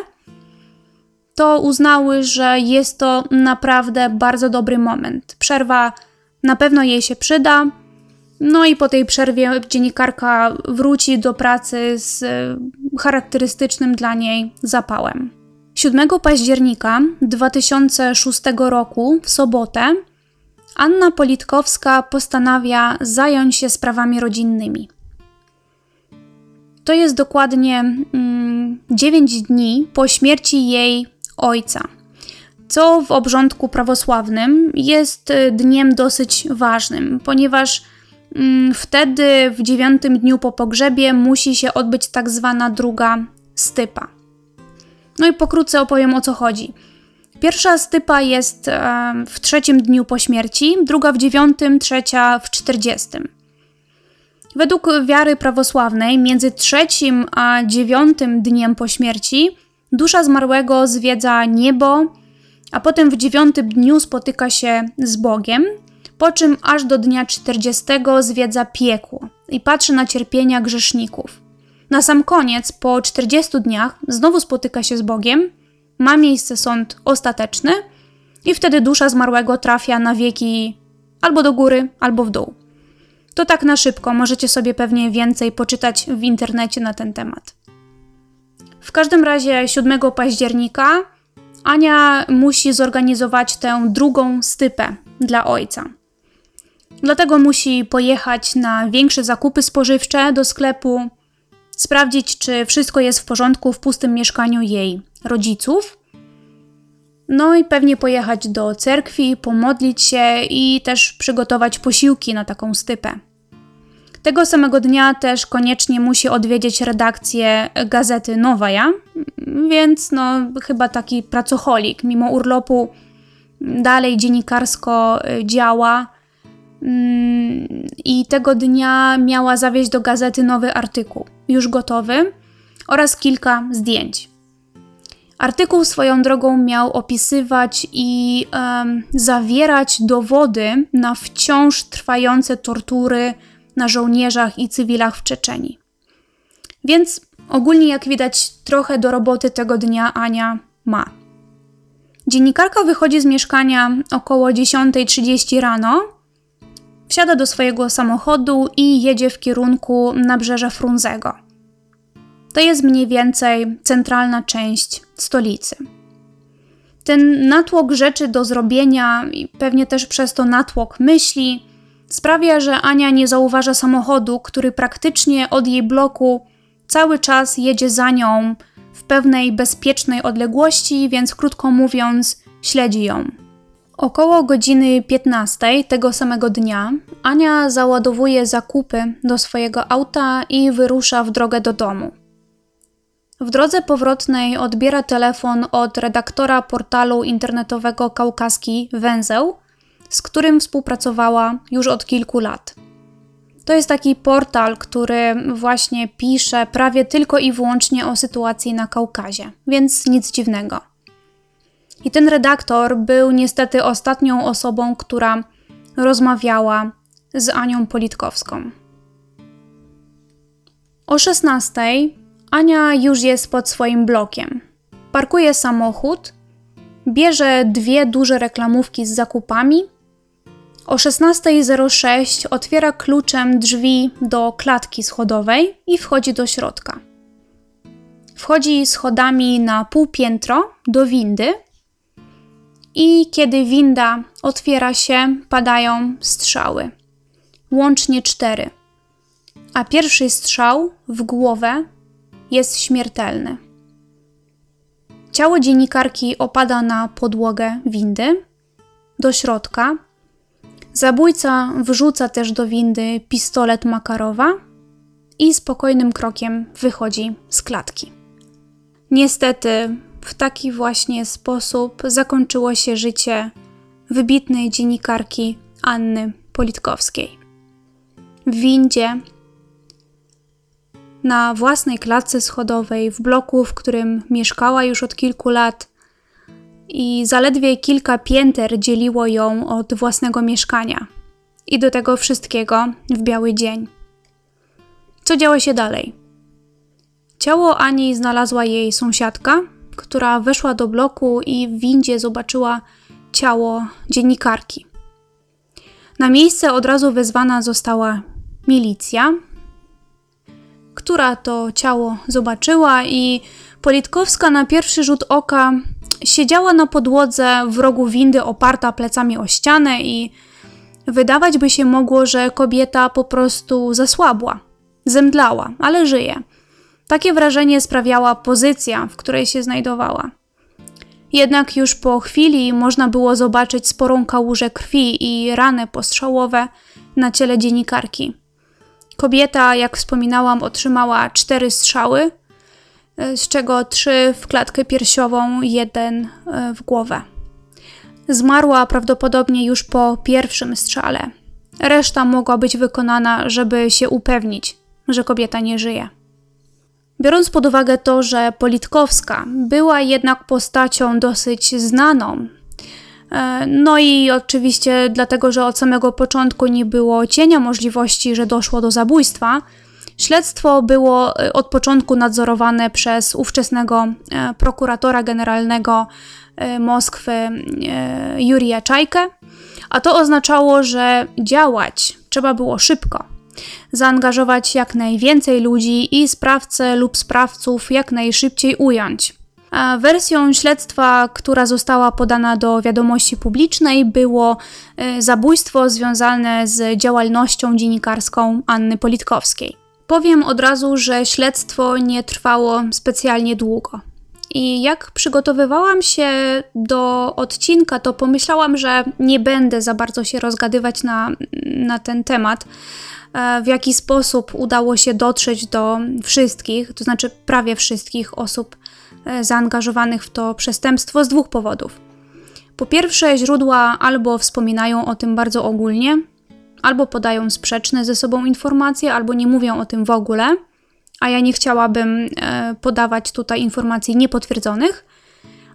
to uznały, że jest to naprawdę bardzo dobry moment. Przerwa na pewno jej się przyda, no i po tej przerwie dziennikarka wróci do pracy z e, charakterystycznym dla niej zapałem. 7 października 2006 roku, w sobotę, Anna Politkowska postanawia zająć się sprawami rodzinnymi. To jest dokładnie mm, 9 dni po śmierci jej ojca, co w obrządku prawosławnym jest e, dniem dosyć ważnym, ponieważ wtedy w dziewiątym dniu po pogrzebie musi się odbyć tak zwana druga stypa. No i pokrótce opowiem o co chodzi. Pierwsza stypa jest w trzecim dniu po śmierci, druga w dziewiątym, trzecia w czterdziestym. Według wiary prawosławnej, między trzecim a dziewiątym dniem po śmierci, dusza zmarłego zwiedza niebo, a potem w dziewiątym dniu spotyka się z Bogiem, po czym aż do dnia 40 zwiedza piekło i patrzy na cierpienia grzeszników. Na sam koniec, po 40 dniach, znowu spotyka się z Bogiem, ma miejsce sąd ostateczny i wtedy dusza zmarłego trafia na wieki albo do góry, albo w dół. To tak na szybko, możecie sobie pewnie więcej poczytać w internecie na ten temat. W każdym razie 7 października Ania musi zorganizować tę drugą stypę dla ojca. Dlatego musi pojechać na większe zakupy spożywcze do sklepu sprawdzić, czy wszystko jest w porządku w pustym mieszkaniu jej rodziców. No i pewnie pojechać do cerkwi, pomodlić się i też przygotować posiłki na taką stypę. Tego samego dnia też koniecznie musi odwiedzić redakcję gazety Nowaja, więc no chyba taki pracocholik, mimo urlopu dalej dziennikarsko działa mm, i tego dnia miała zawieźć do gazety nowy artykuł, już gotowy, oraz kilka zdjęć. Artykuł swoją drogą miał opisywać i um, zawierać dowody na wciąż trwające tortury na żołnierzach i cywilach w Czeczeni. Więc ogólnie, jak widać, trochę do roboty tego dnia Ania ma. Dziennikarka wychodzi z mieszkania około 10.30 rano, wsiada do swojego samochodu i jedzie w kierunku nabrzeża Frunzego. To jest mniej więcej centralna część stolicy. Ten natłok rzeczy do zrobienia i pewnie też przez to natłok myśli sprawia, że Ania nie zauważa samochodu, który praktycznie od jej bloku cały czas jedzie za nią w pewnej bezpiecznej odległości, więc krótko mówiąc, śledzi ją. Około godziny 15 tego samego dnia Ania załadowuje zakupy do swojego auta i wyrusza w drogę do domu. W drodze powrotnej odbiera telefon od redaktora portalu internetowego Kaukaski Węzeł, z którym współpracowała już od kilku lat. To jest taki portal, który właśnie pisze prawie tylko i wyłącznie o sytuacji na Kaukazie, więc nic dziwnego. I ten redaktor był niestety ostatnią osobą, która rozmawiała z Anią Politkowską. O 16 Ania już jest pod swoim blokiem. Parkuje samochód, bierze dwie duże reklamówki z zakupami o 16.06 otwiera kluczem drzwi do klatki schodowej i wchodzi do środka. Wchodzi schodami na pół piętro do windy i kiedy winda otwiera się, padają strzały. Łącznie cztery. A pierwszy strzał w głowę jest śmiertelny. Ciało dziennikarki opada na podłogę windy. Do środka Zabójca wrzuca też do windy pistolet Makarowa i spokojnym krokiem wychodzi z klatki. Niestety, w taki właśnie sposób zakończyło się życie wybitnej dziennikarki Anny Politkowskiej. W windzie, na własnej klatce schodowej, w bloku, w którym mieszkała już od kilku lat, i zaledwie kilka pięter dzieliło ją od własnego mieszkania. I do tego wszystkiego w biały dzień. Co działo się dalej? Ciało Ani znalazła jej sąsiadka, która weszła do bloku i w windzie zobaczyła ciało dziennikarki. Na miejsce od razu wezwana została milicja, która to ciało zobaczyła i Politkowska na pierwszy rzut oka Siedziała na podłodze w rogu windy oparta plecami o ścianę i wydawać by się mogło, że kobieta po prostu zasłabła, zemdlała, ale żyje. Takie wrażenie sprawiała pozycja, w której się znajdowała. Jednak już po chwili można było zobaczyć sporą kałużę krwi i rany postrzałowe na ciele dziennikarki. Kobieta, jak wspominałam, otrzymała cztery strzały, z czego trzy w klatkę piersiową, jeden e, w głowę. Zmarła prawdopodobnie już po pierwszym strzale. Reszta mogła być wykonana, żeby się upewnić, że kobieta nie żyje. Biorąc pod uwagę to, że Politkowska była jednak postacią dosyć znaną, e, no i oczywiście dlatego, że od samego początku nie było cienia możliwości, że doszło do zabójstwa, Śledztwo było e, od początku nadzorowane przez ówczesnego e, prokuratora generalnego Moskwy Jurija Czajkę, a to oznaczało, że działać trzeba było szybko. Zaangażować jak najwięcej ludzi i sprawcę lub sprawców jak najszybciej ująć. A wersją śledztwa, która została podana do wiadomości publicznej, było zabójstwo związane z działalnością dziennikarską Anny Politkowskiej. Powiem od razu, że śledztwo nie trwało specjalnie długo. I jak przygotowywałam się do odcinka, to pomyślałam, że nie będę za bardzo się rozgadywać na, na ten temat, e, w jaki sposób udało się dotrzeć do wszystkich, to znaczy prawie wszystkich osób e, zaangażowanych w to przestępstwo z dwóch powodów. Po pierwsze, źródła albo wspominają o tym bardzo ogólnie, albo podają sprzeczne ze sobą informacje, albo nie mówią o tym w ogóle, a ja nie chciałabym e, podawać tutaj informacji niepotwierdzonych.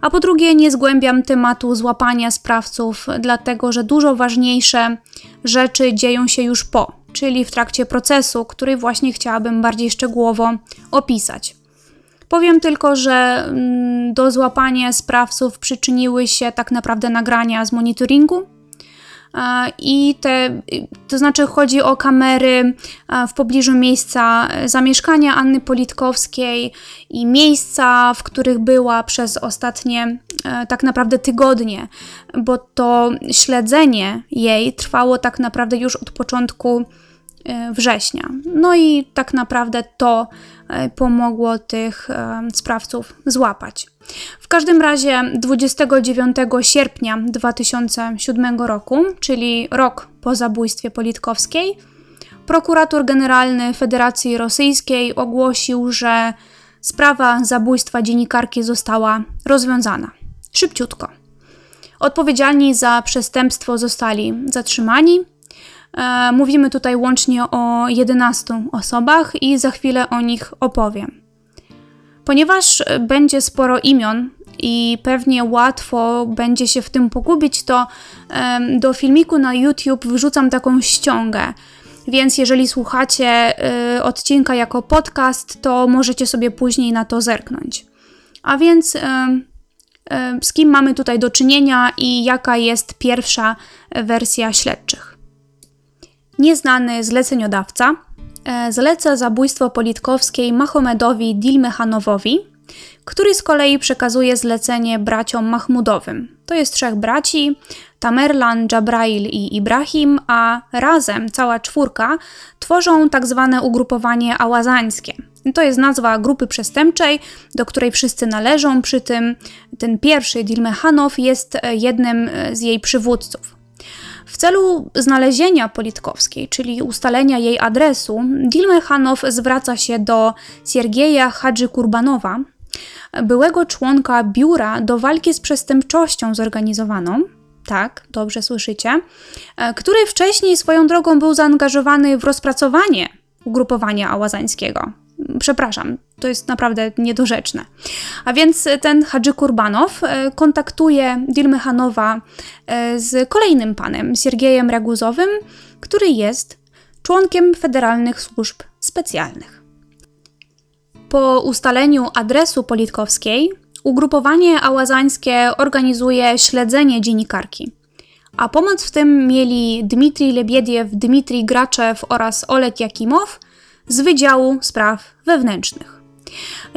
A po drugie, nie zgłębiam tematu złapania sprawców, dlatego że dużo ważniejsze rzeczy dzieją się już po, czyli w trakcie procesu, który właśnie chciałabym bardziej szczegółowo opisać. Powiem tylko, że mm, do złapania sprawców przyczyniły się tak naprawdę nagrania z monitoringu. I te, to znaczy chodzi o kamery w pobliżu miejsca zamieszkania Anny Politkowskiej i miejsca, w których była przez ostatnie e, tak naprawdę tygodnie, bo to śledzenie jej trwało tak naprawdę już od początku e, września. No i tak naprawdę to E, pomogło tych e, sprawców złapać. W każdym razie 29 sierpnia 2007 roku, czyli rok po zabójstwie Politkowskiej, prokurator generalny Federacji Rosyjskiej ogłosił, że sprawa zabójstwa dziennikarki została rozwiązana. Szybciutko. Odpowiedzialni za przestępstwo zostali zatrzymani, E, mówimy tutaj łącznie o 11 osobach i za chwilę o nich opowiem. Ponieważ będzie sporo imion i pewnie łatwo będzie się w tym pogubić, to do filmiku na YouTube wrzucam taką ściągę. Więc jeżeli słuchacie y, odcinka jako podcast, to możecie sobie później na to zerknąć. A więc y, y, z kim mamy tutaj do czynienia i jaka jest pierwsza wersja śledczych? Nieznany zleceniodawca e, zleca zabójstwo Politkowskiej Mahomedowi Dilmehanowowi, który z kolei przekazuje zlecenie braciom Mahmudowym. To jest trzech braci, Tamerlan, Jabrail i Ibrahim, a razem cała czwórka tworzą tak zwane ugrupowanie ałazańskie. To jest nazwa grupy przestępczej, do której wszyscy należą, przy tym ten pierwszy Dilmehanow jest jednym z jej przywódców. W celu znalezienia Politkowskiej, czyli ustalenia jej adresu, Dilmechanow zwraca się do Siergieja Hadży Kurbanowa, byłego członka biura do walki z przestępczością zorganizowaną, tak, dobrze słyszycie, e, który wcześniej swoją drogą był zaangażowany w rozpracowanie ugrupowania ałazańskiego. Przepraszam, to jest naprawdę niedorzeczne. A więc ten Hadży Kurbanow e, kontaktuje Dilmechanowa e, z kolejnym panem, Siergiejem Raguzowym, który jest członkiem federalnych służb specjalnych. Po ustaleniu adresu Politkowskiej, ugrupowanie ałazańskie organizuje śledzenie dziennikarki. A pomoc w tym mieli Dmitrij Lebiediew, Dmitrij Graczew oraz Oleg Jakimow z Wydziału Spraw Wewnętrznych.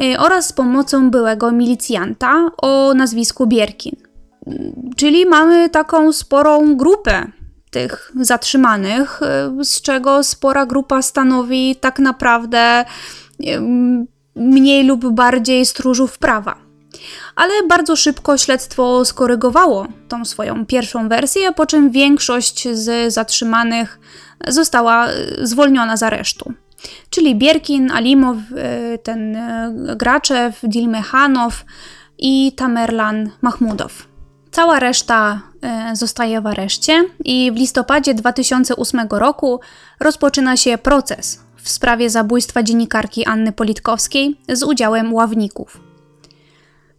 Y, oraz z pomocą byłego milicjanta o nazwisku Bierkin. Czyli mamy taką sporą grupę tych zatrzymanych, y, z czego spora grupa stanowi tak naprawdę y, mniej lub bardziej stróżów prawa. Ale bardzo szybko śledztwo skorygowało tą swoją pierwszą wersję, po czym większość z zatrzymanych została zwolniona z aresztu czyli Bierkin, Alimow, y, ten y, Graczew, Dilmechanow i Tamerlan Mahmudow. Cała reszta y, zostaje w areszcie i w listopadzie 2008 roku rozpoczyna się proces w sprawie zabójstwa dziennikarki Anny Politkowskiej z udziałem ławników.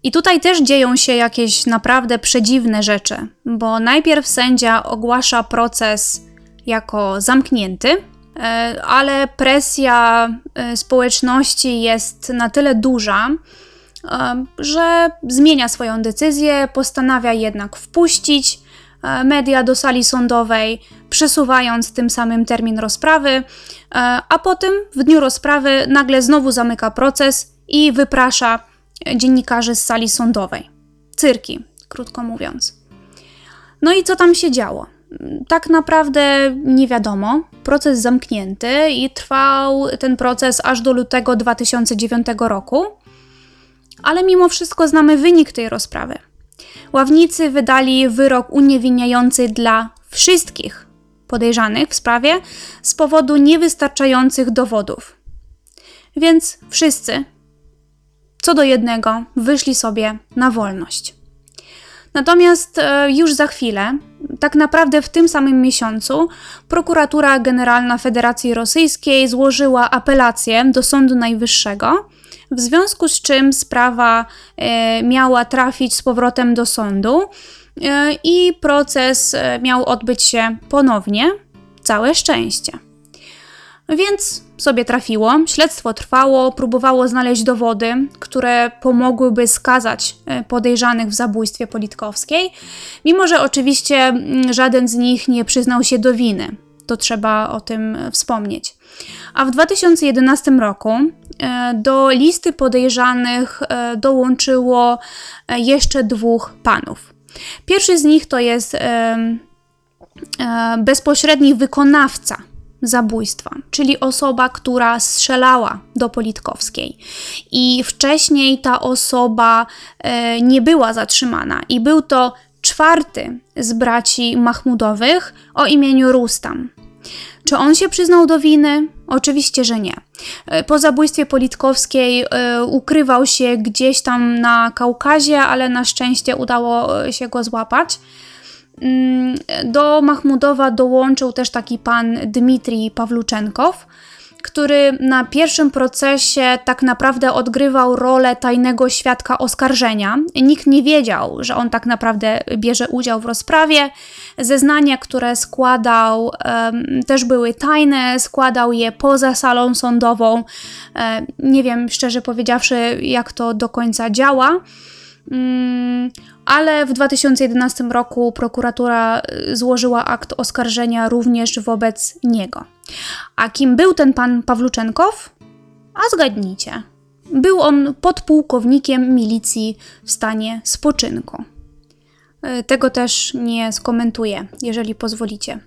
I tutaj też dzieją się jakieś naprawdę przedziwne rzeczy, bo najpierw sędzia ogłasza proces jako zamknięty, ale presja e, społeczności jest na tyle duża, e, że zmienia swoją decyzję, postanawia jednak wpuścić media do sali sądowej, przesuwając tym samym termin rozprawy, a potem w dniu rozprawy nagle znowu zamyka proces i wyprasza dziennikarzy z sali sądowej. Cyrki, krótko mówiąc. No i co tam się działo? Tak naprawdę nie wiadomo. Proces zamknięty i trwał ten proces aż do lutego 2009 roku. Ale mimo wszystko znamy wynik tej rozprawy. Ławnicy wydali wyrok uniewinniający dla wszystkich podejrzanych w sprawie z powodu niewystarczających dowodów. Więc wszyscy, co do jednego, wyszli sobie na wolność. Natomiast e, już za chwilę, tak naprawdę w tym samym miesiącu, prokuratura generalna Federacji Rosyjskiej złożyła apelację do Sądu Najwyższego, w związku z czym sprawa e, miała trafić z powrotem do sądu e, i proces miał odbyć się ponownie. Całe szczęście. Więc sobie trafiło, śledztwo trwało, próbowało znaleźć dowody, które pomogłyby skazać e, podejrzanych w zabójstwie Politkowskiej, mimo że oczywiście mm, żaden z nich nie przyznał się do winy. To trzeba o tym e, wspomnieć. A w 2011 roku e, do listy podejrzanych dołączyło jeszcze dwóch panów. Pierwszy z nich to jest bezpośredni wykonawca zabójstwa, czyli osoba, która strzelała do Politkowskiej. I wcześniej ta osoba e, nie była zatrzymana, i był to czwarty z braci Mahmudowych o imieniu Rustam. Czy on się przyznał do winy? Oczywiście, że nie. E, po zabójstwie Politkowskiej e, ukrywał się gdzieś tam na Kaukazie, ale na szczęście udało e, się go złapać. Mm, do Mahmudowa dołączył też taki pan Dmitrij Pawluczenkow, który na pierwszym procesie tak naprawdę odgrywał rolę tajnego świadka oskarżenia. Nikt nie wiedział, że on tak naprawdę bierze udział w rozprawie. Zeznania, które składał, też były tajne, składał je poza salą sądową. nie wiem, szczerze powiedziawszy, jak to do końca działa. Ale w 2011 roku prokuratura y, złożyła akt oskarżenia również wobec niego. A kim był ten pan Pawluczenkow? A zgadnijcie. Był on podpułkownikiem milicji w stanie spoczynku. Y, tego też nie skomentuję, jeżeli pozwolicie. Y,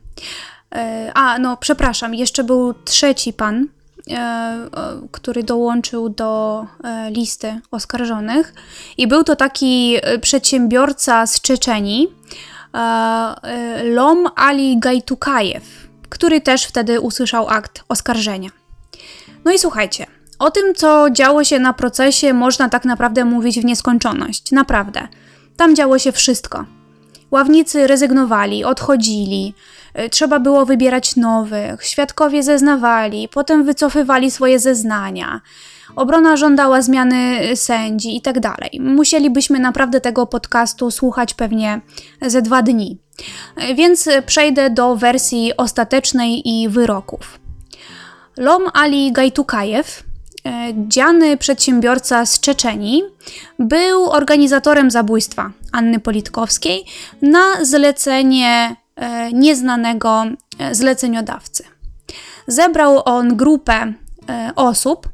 a, no, przepraszam, jeszcze był trzeci pan, który dołączył do e, listy oskarżonych. I był to taki e, przedsiębiorca z Czeczenii, Lom Ali Gajtukajew, który też wtedy usłyszał akt oskarżenia. No i słuchajcie, o tym, co działo się na procesie, można tak naprawdę mówić w nieskończoność. Naprawdę. Tam działo się wszystko. Ławnicy rezygnowali, odchodzili, trzeba było wybierać nowych, świadkowie zeznawali, potem wycofywali swoje zeznania. Obrona żądała zmiany sędzi i tak dalej. Musielibyśmy naprawdę tego podcastu słuchać pewnie ze dwa dni. Y, więc przejdę do wersji ostatecznej i wyroków. Lom Ali Gajtukajew E, dziany przedsiębiorca z Czeczenii był organizatorem zabójstwa Anny Politkowskiej na zlecenie e, nieznanego e, zleceniodawcy. Zebrał on grupę osób,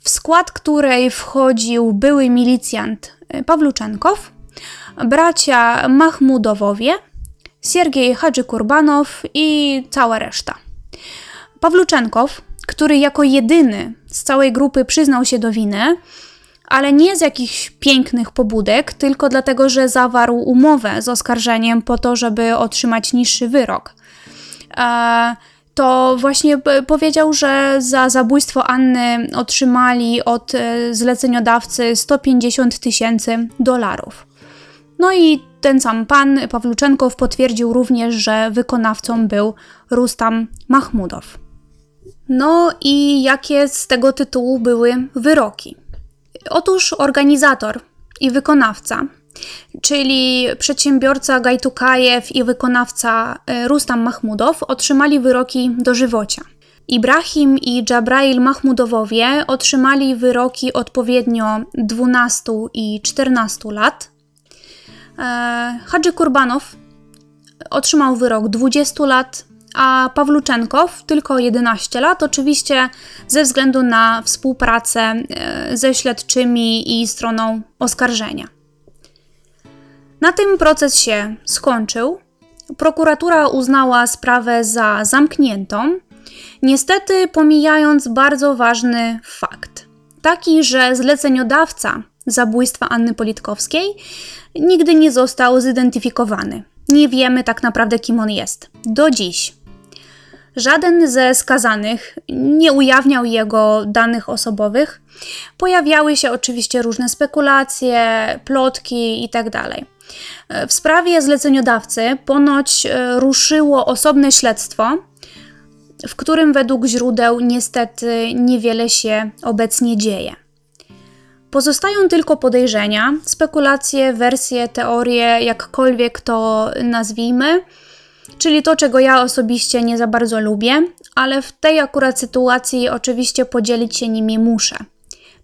w skład której wchodził były milicjant Pawluczenkow, bracia Mahmudowowie, Siergiej Hadży-Kurbanow i cała reszta. Pawluczenkow który jako jedyny z całej grupy przyznał się do winy, ale nie z jakichś pięknych pobudek, tylko dlatego, że zawarł umowę z oskarżeniem po to, żeby otrzymać niższy wyrok. E, to właśnie powiedział, że za zabójstwo Anny otrzymali od e, zleceniodawcy 150 tysięcy dolarów. No i ten sam pan Pawluczenkow potwierdził również, że wykonawcą był Rustam Mahmudow. No i jakie z tego tytułu były wyroki? Otóż organizator i wykonawca, czyli przedsiębiorca Gajtukajew i wykonawca e, Rustam Mahmudow otrzymali wyroki dożywocia. Ibrahim i Jabrail Mahmudowowie otrzymali wyroki odpowiednio 12 i 14 lat. E, Hadży Kurbanow otrzymał wyrok 20 lat, a Pawluczenkow tylko 11 lat, oczywiście ze względu na współpracę e, ze śledczymi i stroną oskarżenia. Na tym proces się skończył. prokuratura uznała sprawę za zamkniętą, niestety pomijając bardzo ważny fakt. Taki, że zleceniodawca zabójstwa Anny Politkowskiej nigdy nie został zidentyfikowany. Nie wiemy tak naprawdę, kim on jest. Do dziś. Żaden ze skazanych nie ujawniał jego danych osobowych. Pojawiały się oczywiście różne spekulacje, plotki itd. Tak w sprawie zleceniodawcy ponoć e, ruszyło osobne śledztwo, w którym według źródeł niestety niewiele się obecnie dzieje. Pozostają tylko podejrzenia, spekulacje, wersje, teorie, jakkolwiek to nazwijmy, czyli to, czego ja osobiście nie za bardzo lubię, ale w tej akurat sytuacji oczywiście podzielić się nimi muszę.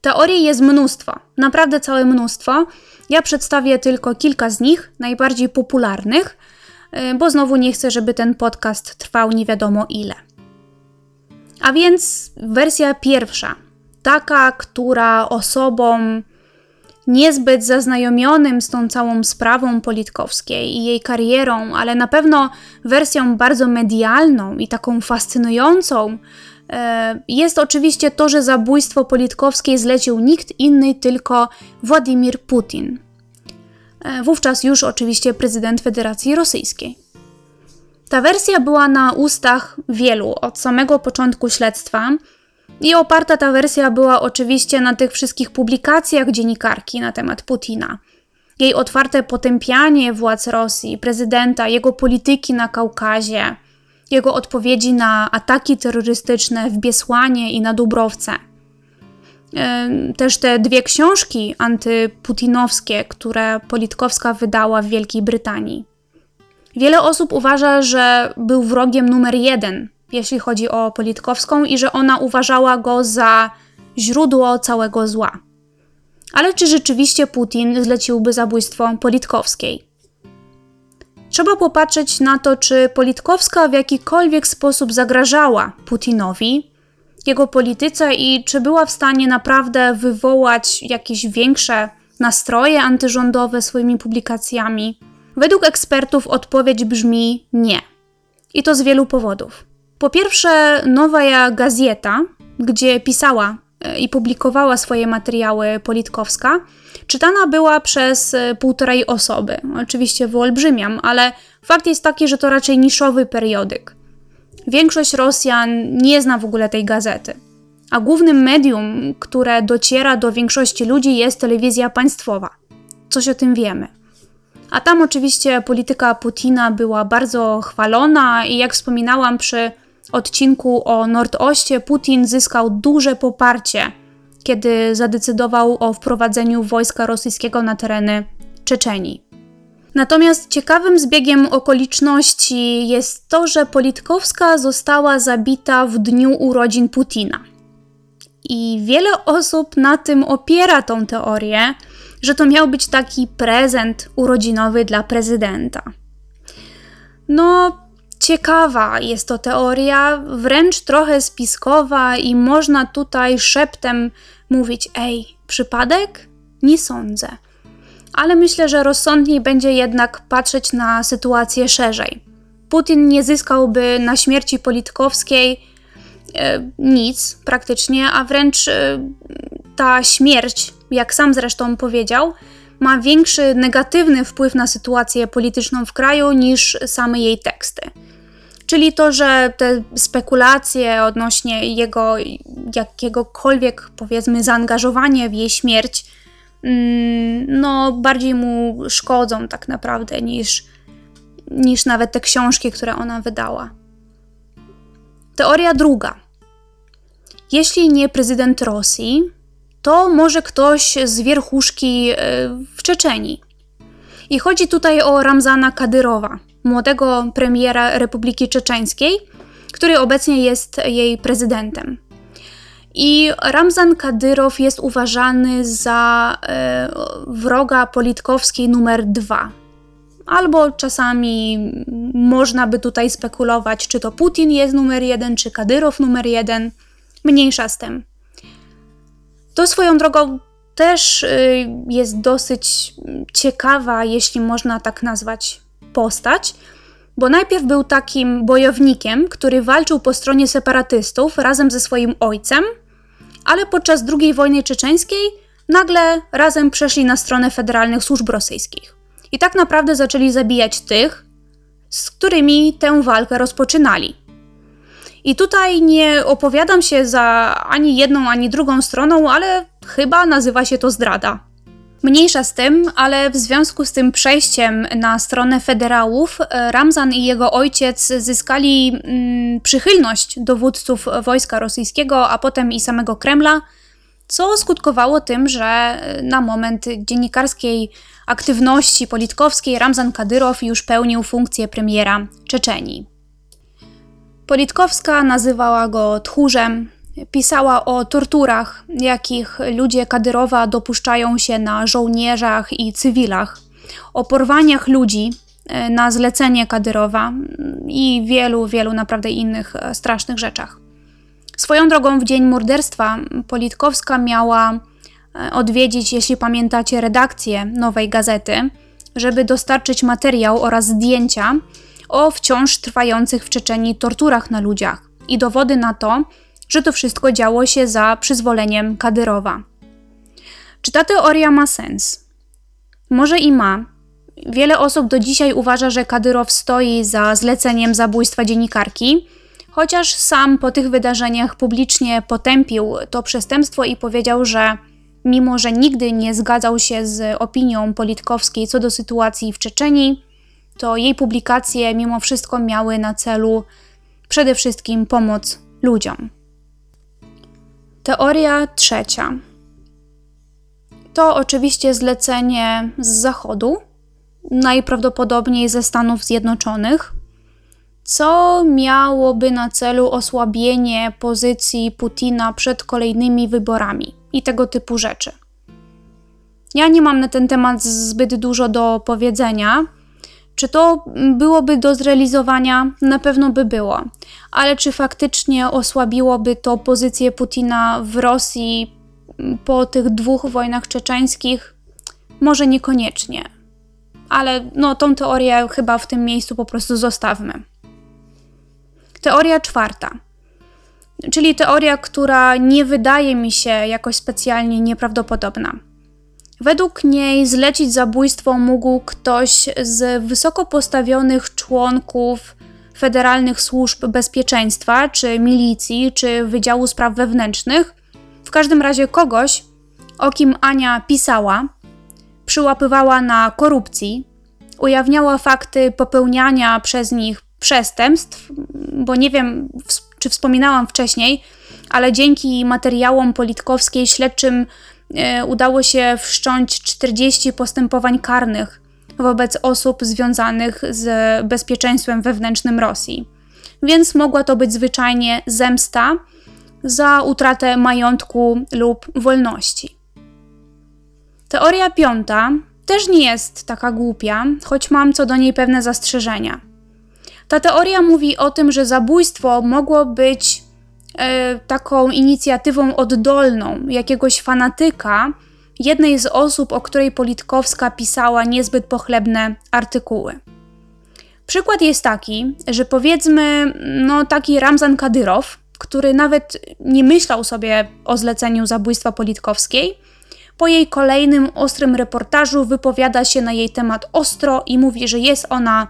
Teorii jest mnóstwo, naprawdę całe mnóstwo. Ja przedstawię tylko kilka z nich, najbardziej popularnych, y, bo znowu nie chcę, żeby ten podcast trwał nie wiadomo ile. A więc wersja pierwsza, taka, która osobom niezbyt zaznajomionym z tą całą sprawą Politkowskiej i jej karierą, ale na pewno wersją bardzo medialną i taką fascynującą, e, jest oczywiście to, że zabójstwo Politkowskiej zlecił nikt inny, tylko Władimir Putin. E, wówczas już oczywiście prezydent Federacji Rosyjskiej. Ta wersja była na ustach wielu od samego początku śledztwa i oparta ta wersja była oczywiście na tych wszystkich publikacjach dziennikarki na temat Putina. Jej otwarte potępianie władz Rosji, prezydenta, jego polityki na Kaukazie, jego odpowiedzi na ataki terrorystyczne w Biesłanie i na Dubrowce. Też te dwie książki antyputinowskie, które Politkowska wydała w Wielkiej Brytanii. Wiele osób uważa, że był wrogiem numer jeden jeśli chodzi o Politkowską, i że ona uważała go za źródło całego zła. Ale czy rzeczywiście Putin zleciłby zabójstwo Politkowskiej? Trzeba popatrzeć na to, czy Politkowska w jakikolwiek sposób zagrażała Putinowi, jego polityce i czy była w stanie naprawdę wywołać jakieś większe nastroje antyrządowe swoimi publikacjami. Według ekspertów odpowiedź brzmi nie. I to z wielu powodów. Po pierwsze, Nowa Gazeta, gdzie pisała e, i publikowała swoje materiały Politkowska, czytana była przez e, półtorej osoby. Oczywiście wyolbrzymiam, ale fakt jest taki, że to raczej niszowy periodyk. Większość Rosjan nie zna w ogóle tej gazety. A głównym medium, które dociera do większości ludzi, jest telewizja państwowa. Coś o tym wiemy. A tam oczywiście polityka Putina była bardzo chwalona i jak wspominałam przy odcinku o Nordoście Putin zyskał duże poparcie, kiedy zadecydował o wprowadzeniu wojska rosyjskiego na tereny Czeczenii. Natomiast ciekawym zbiegiem okoliczności jest to, że Politkowska została zabita w dniu urodzin Putina. I wiele osób na tym opiera tą teorię, że to miał być taki prezent urodzinowy dla prezydenta. No, Ciekawa jest to teoria, wręcz trochę spiskowa, i można tutaj szeptem mówić: Ej, przypadek? Nie sądzę. Ale myślę, że rozsądniej będzie jednak patrzeć na sytuację szerzej. Putin nie zyskałby na śmierci Politkowskiej e, nic praktycznie, a wręcz e, ta śmierć, jak sam zresztą powiedział, ma większy negatywny wpływ na sytuację polityczną w kraju niż same jej teksty. Czyli to, że te spekulacje odnośnie jego jakiegokolwiek, powiedzmy, zaangażowania w jej śmierć, mm, no, bardziej mu szkodzą tak naprawdę niż, niż nawet te książki, które ona wydała. Teoria druga. Jeśli nie prezydent Rosji, to może ktoś z wierchuszki e, w Czeczenii. I chodzi tutaj o Ramzana Kadyrowa, młodego premiera Republiki Czeczeńskiej, który obecnie jest jej prezydentem. I Ramzan Kadyrow jest uważany za e, wroga Politkowskiej numer dwa. Albo czasami można by tutaj spekulować, czy to Putin jest numer jeden, czy Kadyrow numer jeden. Mniejsza z tym. To swoją drogą też y, jest dosyć ciekawa, jeśli można tak nazwać, postać, bo najpierw był takim bojownikiem, który walczył po stronie separatystów razem ze swoim ojcem, ale podczas II wojny czeczeńskiej nagle razem przeszli na stronę federalnych służb rosyjskich. I tak naprawdę zaczęli zabijać tych, z którymi tę walkę rozpoczynali. I tutaj nie opowiadam się za ani jedną, ani drugą stroną, ale chyba nazywa się to zdrada. Mniejsza z tym, ale w związku z tym przejściem na stronę federałów, e, Ramzan i jego ojciec zyskali mm, przychylność dowódców wojska rosyjskiego, a potem i samego Kremla, co skutkowało tym, że e, na moment dziennikarskiej aktywności politkowskiej Ramzan Kadyrow już pełnił funkcję premiera Czeczenii. Politkowska nazywała go tchórzem, pisała o torturach, jakich ludzie Kadyrowa dopuszczają się na żołnierzach i cywilach, o porwaniach ludzi e, na zlecenie Kadyrowa i wielu, wielu naprawdę innych e, strasznych rzeczach. Swoją drogą w dzień morderstwa Politkowska miała e, odwiedzić, jeśli pamiętacie, redakcję nowej gazety, żeby dostarczyć materiał oraz zdjęcia o wciąż trwających w Czeczeni torturach na ludziach i dowody na to, że to wszystko działo się za przyzwoleniem Kadyrowa. Czy ta teoria ma sens? Może i ma. Wiele osób do dzisiaj uważa, że Kadyrow stoi za zleceniem zabójstwa dziennikarki, chociaż sam po tych wydarzeniach publicznie potępił to przestępstwo i powiedział, że mimo że nigdy nie zgadzał się z opinią Politkowskiej co do sytuacji w Czeczeni, to jej publikacje mimo wszystko miały na celu przede wszystkim pomoc ludziom. Teoria trzecia. To oczywiście zlecenie z Zachodu, najprawdopodobniej ze Stanów Zjednoczonych, co miałoby na celu osłabienie pozycji Putina przed kolejnymi wyborami i tego typu rzeczy. Ja nie mam na ten temat zbyt dużo do powiedzenia, czy to byłoby do zrealizowania? Na pewno by było. Ale czy faktycznie osłabiłoby to pozycję Putina w Rosji po tych dwóch wojnach czeczeńskich? Może niekoniecznie. Ale no, tą teorię chyba w tym miejscu po prostu zostawmy. Teoria czwarta. Czyli teoria, która nie wydaje mi się jakoś specjalnie nieprawdopodobna. Według niej zlecić zabójstwo mógł ktoś z wysoko postawionych członków federalnych służb bezpieczeństwa, czy milicji, czy Wydziału Spraw Wewnętrznych, w każdym razie kogoś, o kim Ania pisała, przyłapywała na korupcji, ujawniała fakty popełniania przez nich przestępstw, bo nie wiem, czy wspominałam wcześniej, ale dzięki materiałom Politkowskiej śledczym udało się wszcząć 40 postępowań karnych wobec osób związanych z bezpieczeństwem wewnętrznym Rosji. Więc mogła to być zwyczajnie zemsta za utratę majątku lub wolności. Teoria piąta też nie jest taka głupia, choć mam co do niej pewne zastrzeżenia. Ta teoria mówi o tym, że zabójstwo mogło być E, taką inicjatywą oddolną jakiegoś fanatyka, jednej z osób, o której Politkowska pisała niezbyt pochlebne artykuły. Przykład jest taki, że powiedzmy, no taki Ramzan Kadyrow, który nawet nie myślał sobie o zleceniu zabójstwa Politkowskiej, po jej kolejnym ostrym reportażu wypowiada się na jej temat ostro i mówi, że jest ona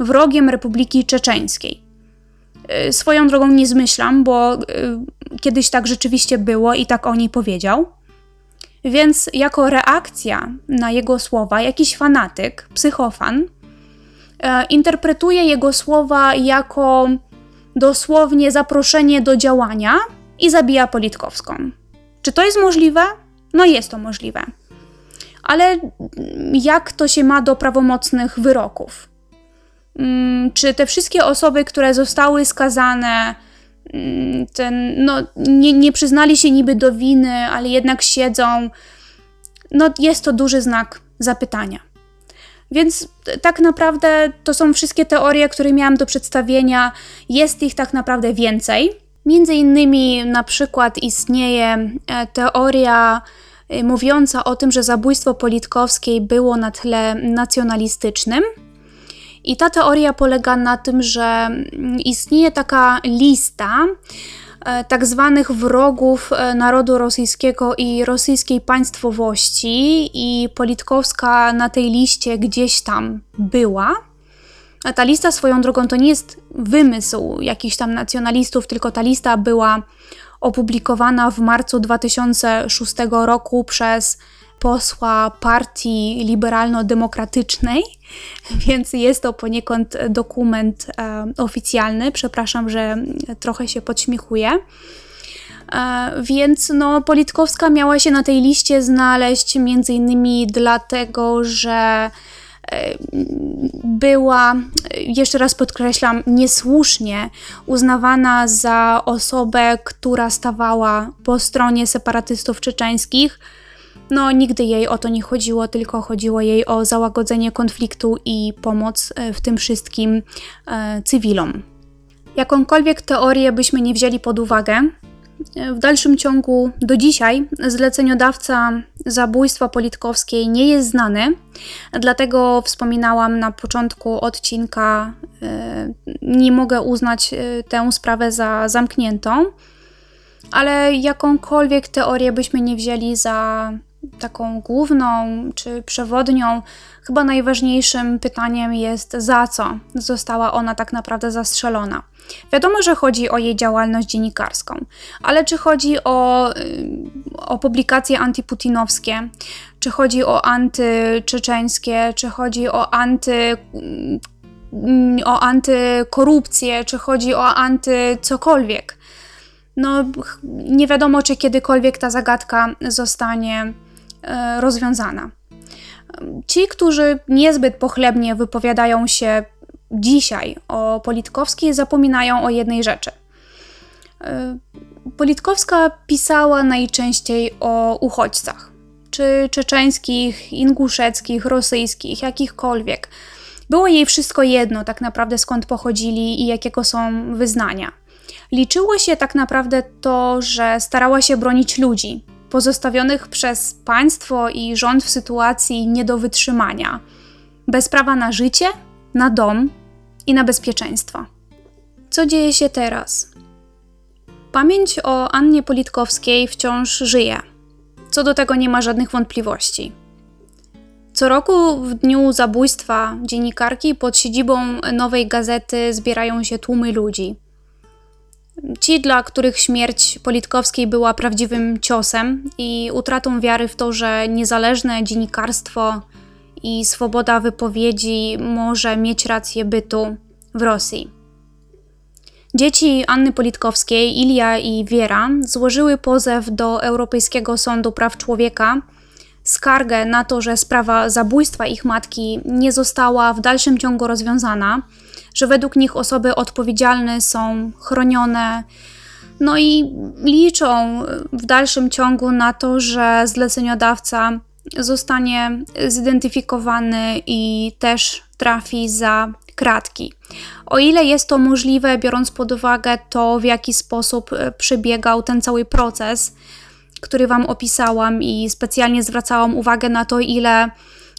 wrogiem Republiki Czeczeńskiej. Y, swoją drogą nie zmyślam, bo y, kiedyś tak rzeczywiście było i tak o niej powiedział. Więc jako reakcja na jego słowa, jakiś fanatyk, psychofan, e, interpretuje jego słowa jako dosłownie zaproszenie do działania i zabija Politkowską. Czy to jest możliwe? No jest to możliwe. Ale jak to się ma do prawomocnych wyroków? Mm, czy te wszystkie osoby, które zostały skazane, mm, ten, no, nie, nie przyznali się niby do winy, ale jednak siedzą, no jest to duży znak zapytania. Więc tak naprawdę to są wszystkie teorie, które miałam do przedstawienia. Jest ich tak naprawdę więcej. Między innymi na przykład istnieje e, teoria e, mówiąca o tym, że zabójstwo Politkowskiej było na tle nacjonalistycznym, I ta teoria polega na tym, że istnieje taka lista e, tak zwanych wrogów e, narodu rosyjskiego i rosyjskiej państwowości, i Politkowska na tej liście gdzieś tam była. A ta lista swoją drogą to nie jest wymysł jakichś tam nacjonalistów, tylko ta lista była opublikowana w marcu 2006 roku przez posła partii liberalno-demokratycznej, więc jest to poniekąd dokument e, oficjalny. Przepraszam, że trochę się podśmiechuję. E, więc no, Politkowska miała się na tej liście znaleźć między innymi dlatego, że e, była, jeszcze raz podkreślam, niesłusznie uznawana za osobę, która stawała po stronie separatystów czeczeńskich no, nigdy jej o to nie chodziło, tylko chodziło jej o załagodzenie konfliktu i pomoc e, w tym wszystkim e, cywilom. Jakąkolwiek teorię byśmy nie wzięli pod uwagę, e, w dalszym ciągu do dzisiaj zleceniodawca zabójstwa Politkowskiej nie jest znany, dlatego wspominałam na początku odcinka, nie mogę uznać tę sprawę za zamkniętą, ale jakąkolwiek teorię byśmy nie wzięli za taką główną czy przewodnią, chyba najważniejszym pytaniem jest, za co została ona tak naprawdę zastrzelona. Wiadomo, że chodzi o jej działalność dziennikarską, ale czy chodzi o, y, o publikacje antyputinowskie, czy chodzi o antyczeczeńskie, czy chodzi o anty mm, o antykorupcję, czy chodzi o anty cokolwiek. No, nie wiadomo, czy kiedykolwiek ta zagadka zostanie rozwiązana. Ci, którzy niezbyt pochlebnie wypowiadają się dzisiaj o Politkowskiej, zapominają o jednej rzeczy. E, Politkowska pisała najczęściej o uchodźcach, czy czeczeńskich, inguszeckich, rosyjskich, jakichkolwiek. Było jej wszystko jedno, tak naprawdę skąd pochodzili i jakiego są wyznania. Liczyło się tak naprawdę to, że starała się bronić ludzi, pozostawionych przez państwo i rząd w sytuacji nie do wytrzymania, bez prawa na życie, na dom i na bezpieczeństwo. Co dzieje się teraz? Pamięć o Annie Politkowskiej wciąż żyje. Co do tego nie ma żadnych wątpliwości. Co roku w dniu zabójstwa dziennikarki pod siedzibą nowej gazety zbierają się tłumy ludzi Ci, dla których śmierć Politkowskiej była prawdziwym ciosem i utratą wiary w to, że niezależne dziennikarstwo i swoboda wypowiedzi może mieć rację bytu w Rosji. Dzieci Anny Politkowskiej, Ilia i Wiera, złożyły pozew do Europejskiego Sądu Praw Człowieka, skargę na to, że sprawa zabójstwa ich matki nie została w dalszym ciągu rozwiązana że według nich osoby odpowiedzialne są chronione. No i liczą w dalszym ciągu na to, że zleceniodawca zostanie zidentyfikowany i też trafi za kratki. O ile jest to możliwe, biorąc pod uwagę to, w jaki sposób przebiegał ten cały proces, który Wam opisałam, i specjalnie zwracałam uwagę na to, ile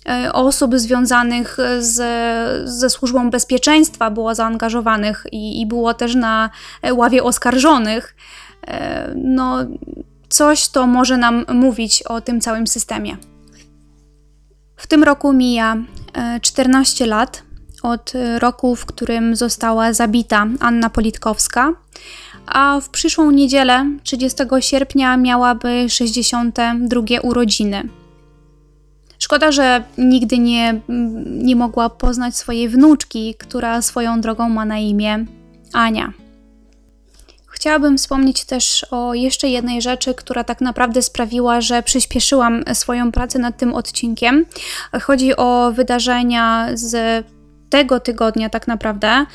E, osób związanych z, ze służbą bezpieczeństwa było zaangażowanych i, i było też na ławie oskarżonych, e, no coś to może nam mówić o tym całym systemie. W tym roku mija 14 e, lat od roku, w którym została zabita Anna Politkowska, a w przyszłą niedzielę, 30 sierpnia, miałaby 62 urodziny. Szkoda, że nigdy nie, nie mogła poznać swojej wnuczki, która swoją drogą ma na imię Ania. Chciałabym wspomnieć też o jeszcze jednej rzeczy, która tak naprawdę sprawiła, że przyspieszyłam swoją pracę nad tym odcinkiem. Chodzi o wydarzenia z tego tygodnia tak naprawdę.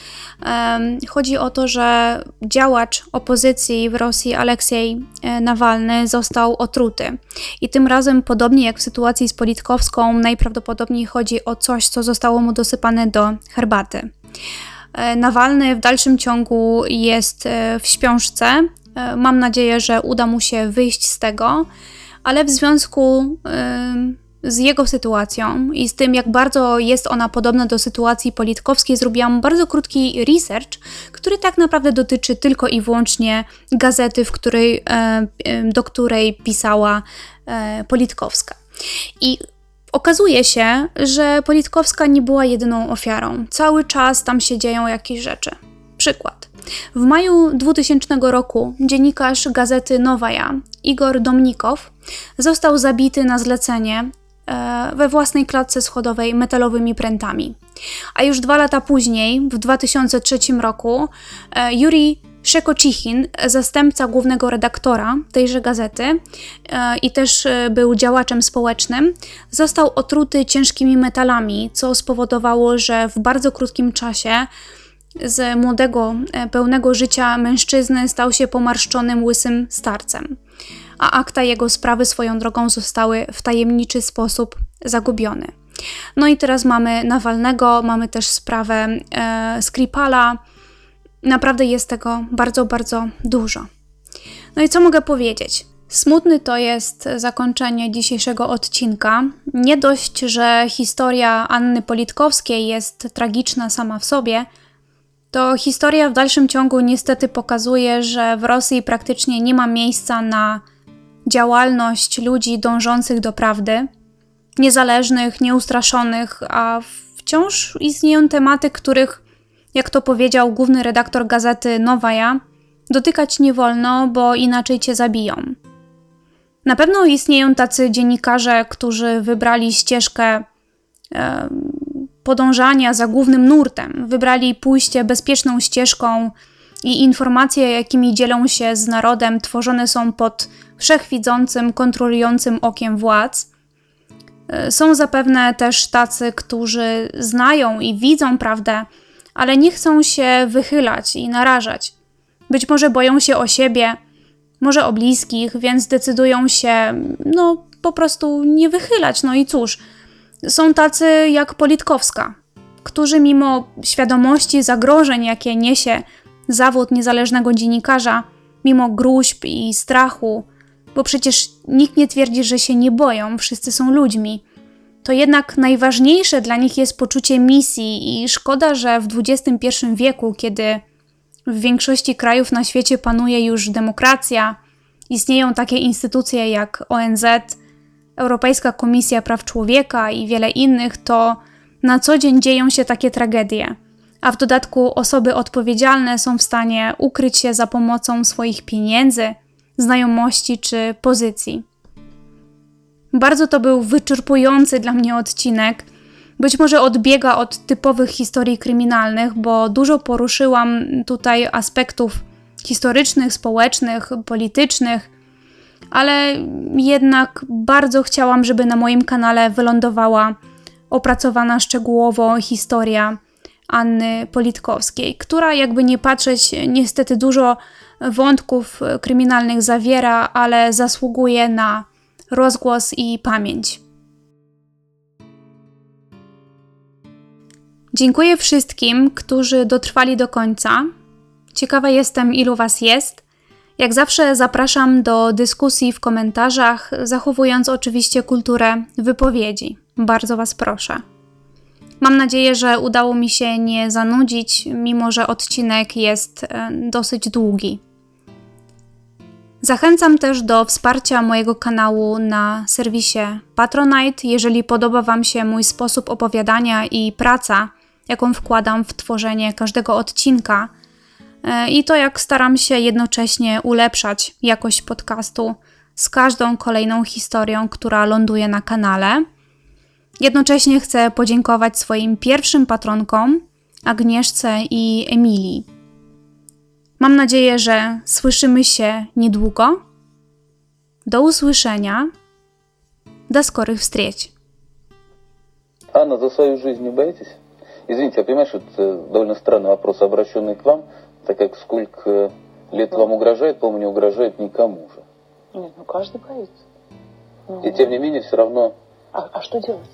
Chodzi o to, że działacz opozycji w Rosji Aleksiej e, Nawalny został otruty. I tym razem, podobnie jak w sytuacji z Politkowską, najprawdopodobniej chodzi o coś, co zostało mu dosypane do herbaty. E, Nawalny w dalszym ciągu jest e, w śpiączce. Mam nadzieję, że uda mu się wyjść z tego, ale w związku z jego sytuacją i z tym, jak bardzo jest ona podobna do sytuacji politkowskiej, zrobiłam bardzo krótki research, który tak naprawdę dotyczy tylko i wyłącznie gazety, w której, e, do której pisała e, Politkowska. I okazuje się, że Politkowska nie była jedyną ofiarą. Cały czas tam się dzieją jakieś rzeczy. Przykład. W maju 2000 roku dziennikarz gazety Nowaja, Igor Domnikow, został zabity na zlecenie e, we własnej klatce schodowej metalowymi prętami. A już dwa lata później, w 2003 roku, e, Yuri Szekocichin, zastępca głównego redaktora tejże gazety e, i też był działaczem społecznym, został otruty ciężkimi metalami, co spowodowało, że w bardzo krótkim czasie z młodego, e, pełnego życia mężczyzny stał się pomarszczonym, łysym starcem, a akta jego sprawy swoją drogą zostały w tajemniczy sposób zagubione. No i teraz mamy Nawalnego, mamy też sprawę e, Skripala. Naprawdę jest tego bardzo, bardzo dużo. No i co mogę powiedzieć? Smutny to jest zakończenie dzisiejszego odcinka. Nie dość, że historia Anny Politkowskiej jest tragiczna sama w sobie, to historia w dalszym ciągu niestety pokazuje, że w Rosji praktycznie nie ma miejsca na działalność ludzi dążących do prawdy, niezależnych, nieustraszonych, a wciąż istnieją tematy, których, jak to powiedział główny redaktor gazety Nowaja, dotykać nie wolno, bo inaczej cię zabiją. Na pewno istnieją tacy dziennikarze, którzy wybrali ścieżkę e, podążania za głównym nurtem, wybrali pójście bezpieczną ścieżką i informacje, jakimi dzielą się z narodem, tworzone są pod wszechwidzącym, kontrolującym okiem władz. E, są zapewne też tacy, którzy znają i widzą prawdę, ale nie chcą się wychylać i narażać. Być może boją się o siebie, może o bliskich, więc decydują się, no, po prostu nie wychylać. No i cóż, są tacy jak Politkowska, którzy mimo świadomości zagrożeń, jakie niesie zawód niezależnego dziennikarza, mimo gruźb i strachu, bo przecież nikt nie twierdzi, że się nie boją, wszyscy są ludźmi, to jednak najważniejsze dla nich jest poczucie misji i szkoda, że w XXI wieku, kiedy w większości krajów na świecie panuje już demokracja, istnieją takie instytucje jak ONZ, Europejska Komisja Praw Człowieka i wiele innych, to na co dzień dzieją się takie tragedie, a w dodatku osoby odpowiedzialne są w stanie ukryć się za pomocą swoich pieniędzy, znajomości czy pozycji. Bardzo to był wyczerpujący dla mnie odcinek. Być może odbiega od typowych historii kryminalnych, bo dużo poruszyłam tutaj aspektów historycznych, społecznych, politycznych, ale jednak bardzo chciałam, żeby na moim kanale wylądowała opracowana szczegółowo historia Anny Politkowskiej, która jakby nie patrzeć, niestety dużo wątków kryminalnych zawiera, ale zasługuje na rozgłos i pamięć. Dziękuję wszystkim, którzy dotrwali do końca. Ciekawa jestem, ilu Was jest. Jak zawsze zapraszam do dyskusji w komentarzach, zachowując oczywiście kulturę wypowiedzi. Bardzo Was proszę. Mam nadzieję, że udało mi się nie zanudzić, mimo że odcinek jest e, dosyć długi. Zachęcam też do wsparcia mojego kanału na serwisie Patronite, jeżeli podoba Wam się mój sposób opowiadania i praca, jaką wkładam w tworzenie każdego odcinka E, i to, jak staram się jednocześnie ulepszać jakość podcastu z każdą kolejną historią, która ląduje na kanale. Jednocześnie chcę podziękować swoim pierwszym patronkom, Agnieszce i Emilii. Mam nadzieję, że słyszymy się niedługo. Do usłyszenia. До скорых встреч. Анна, за свою жизнь не боитесь? Извините, я понимаю, что это довольно странный вопрос, обращенный к вам так как сколько лет вам угрожает, по-моему, не угрожает никому же. Нет, ну каждый боится. Ну, И тем не менее все равно... А, а что делать?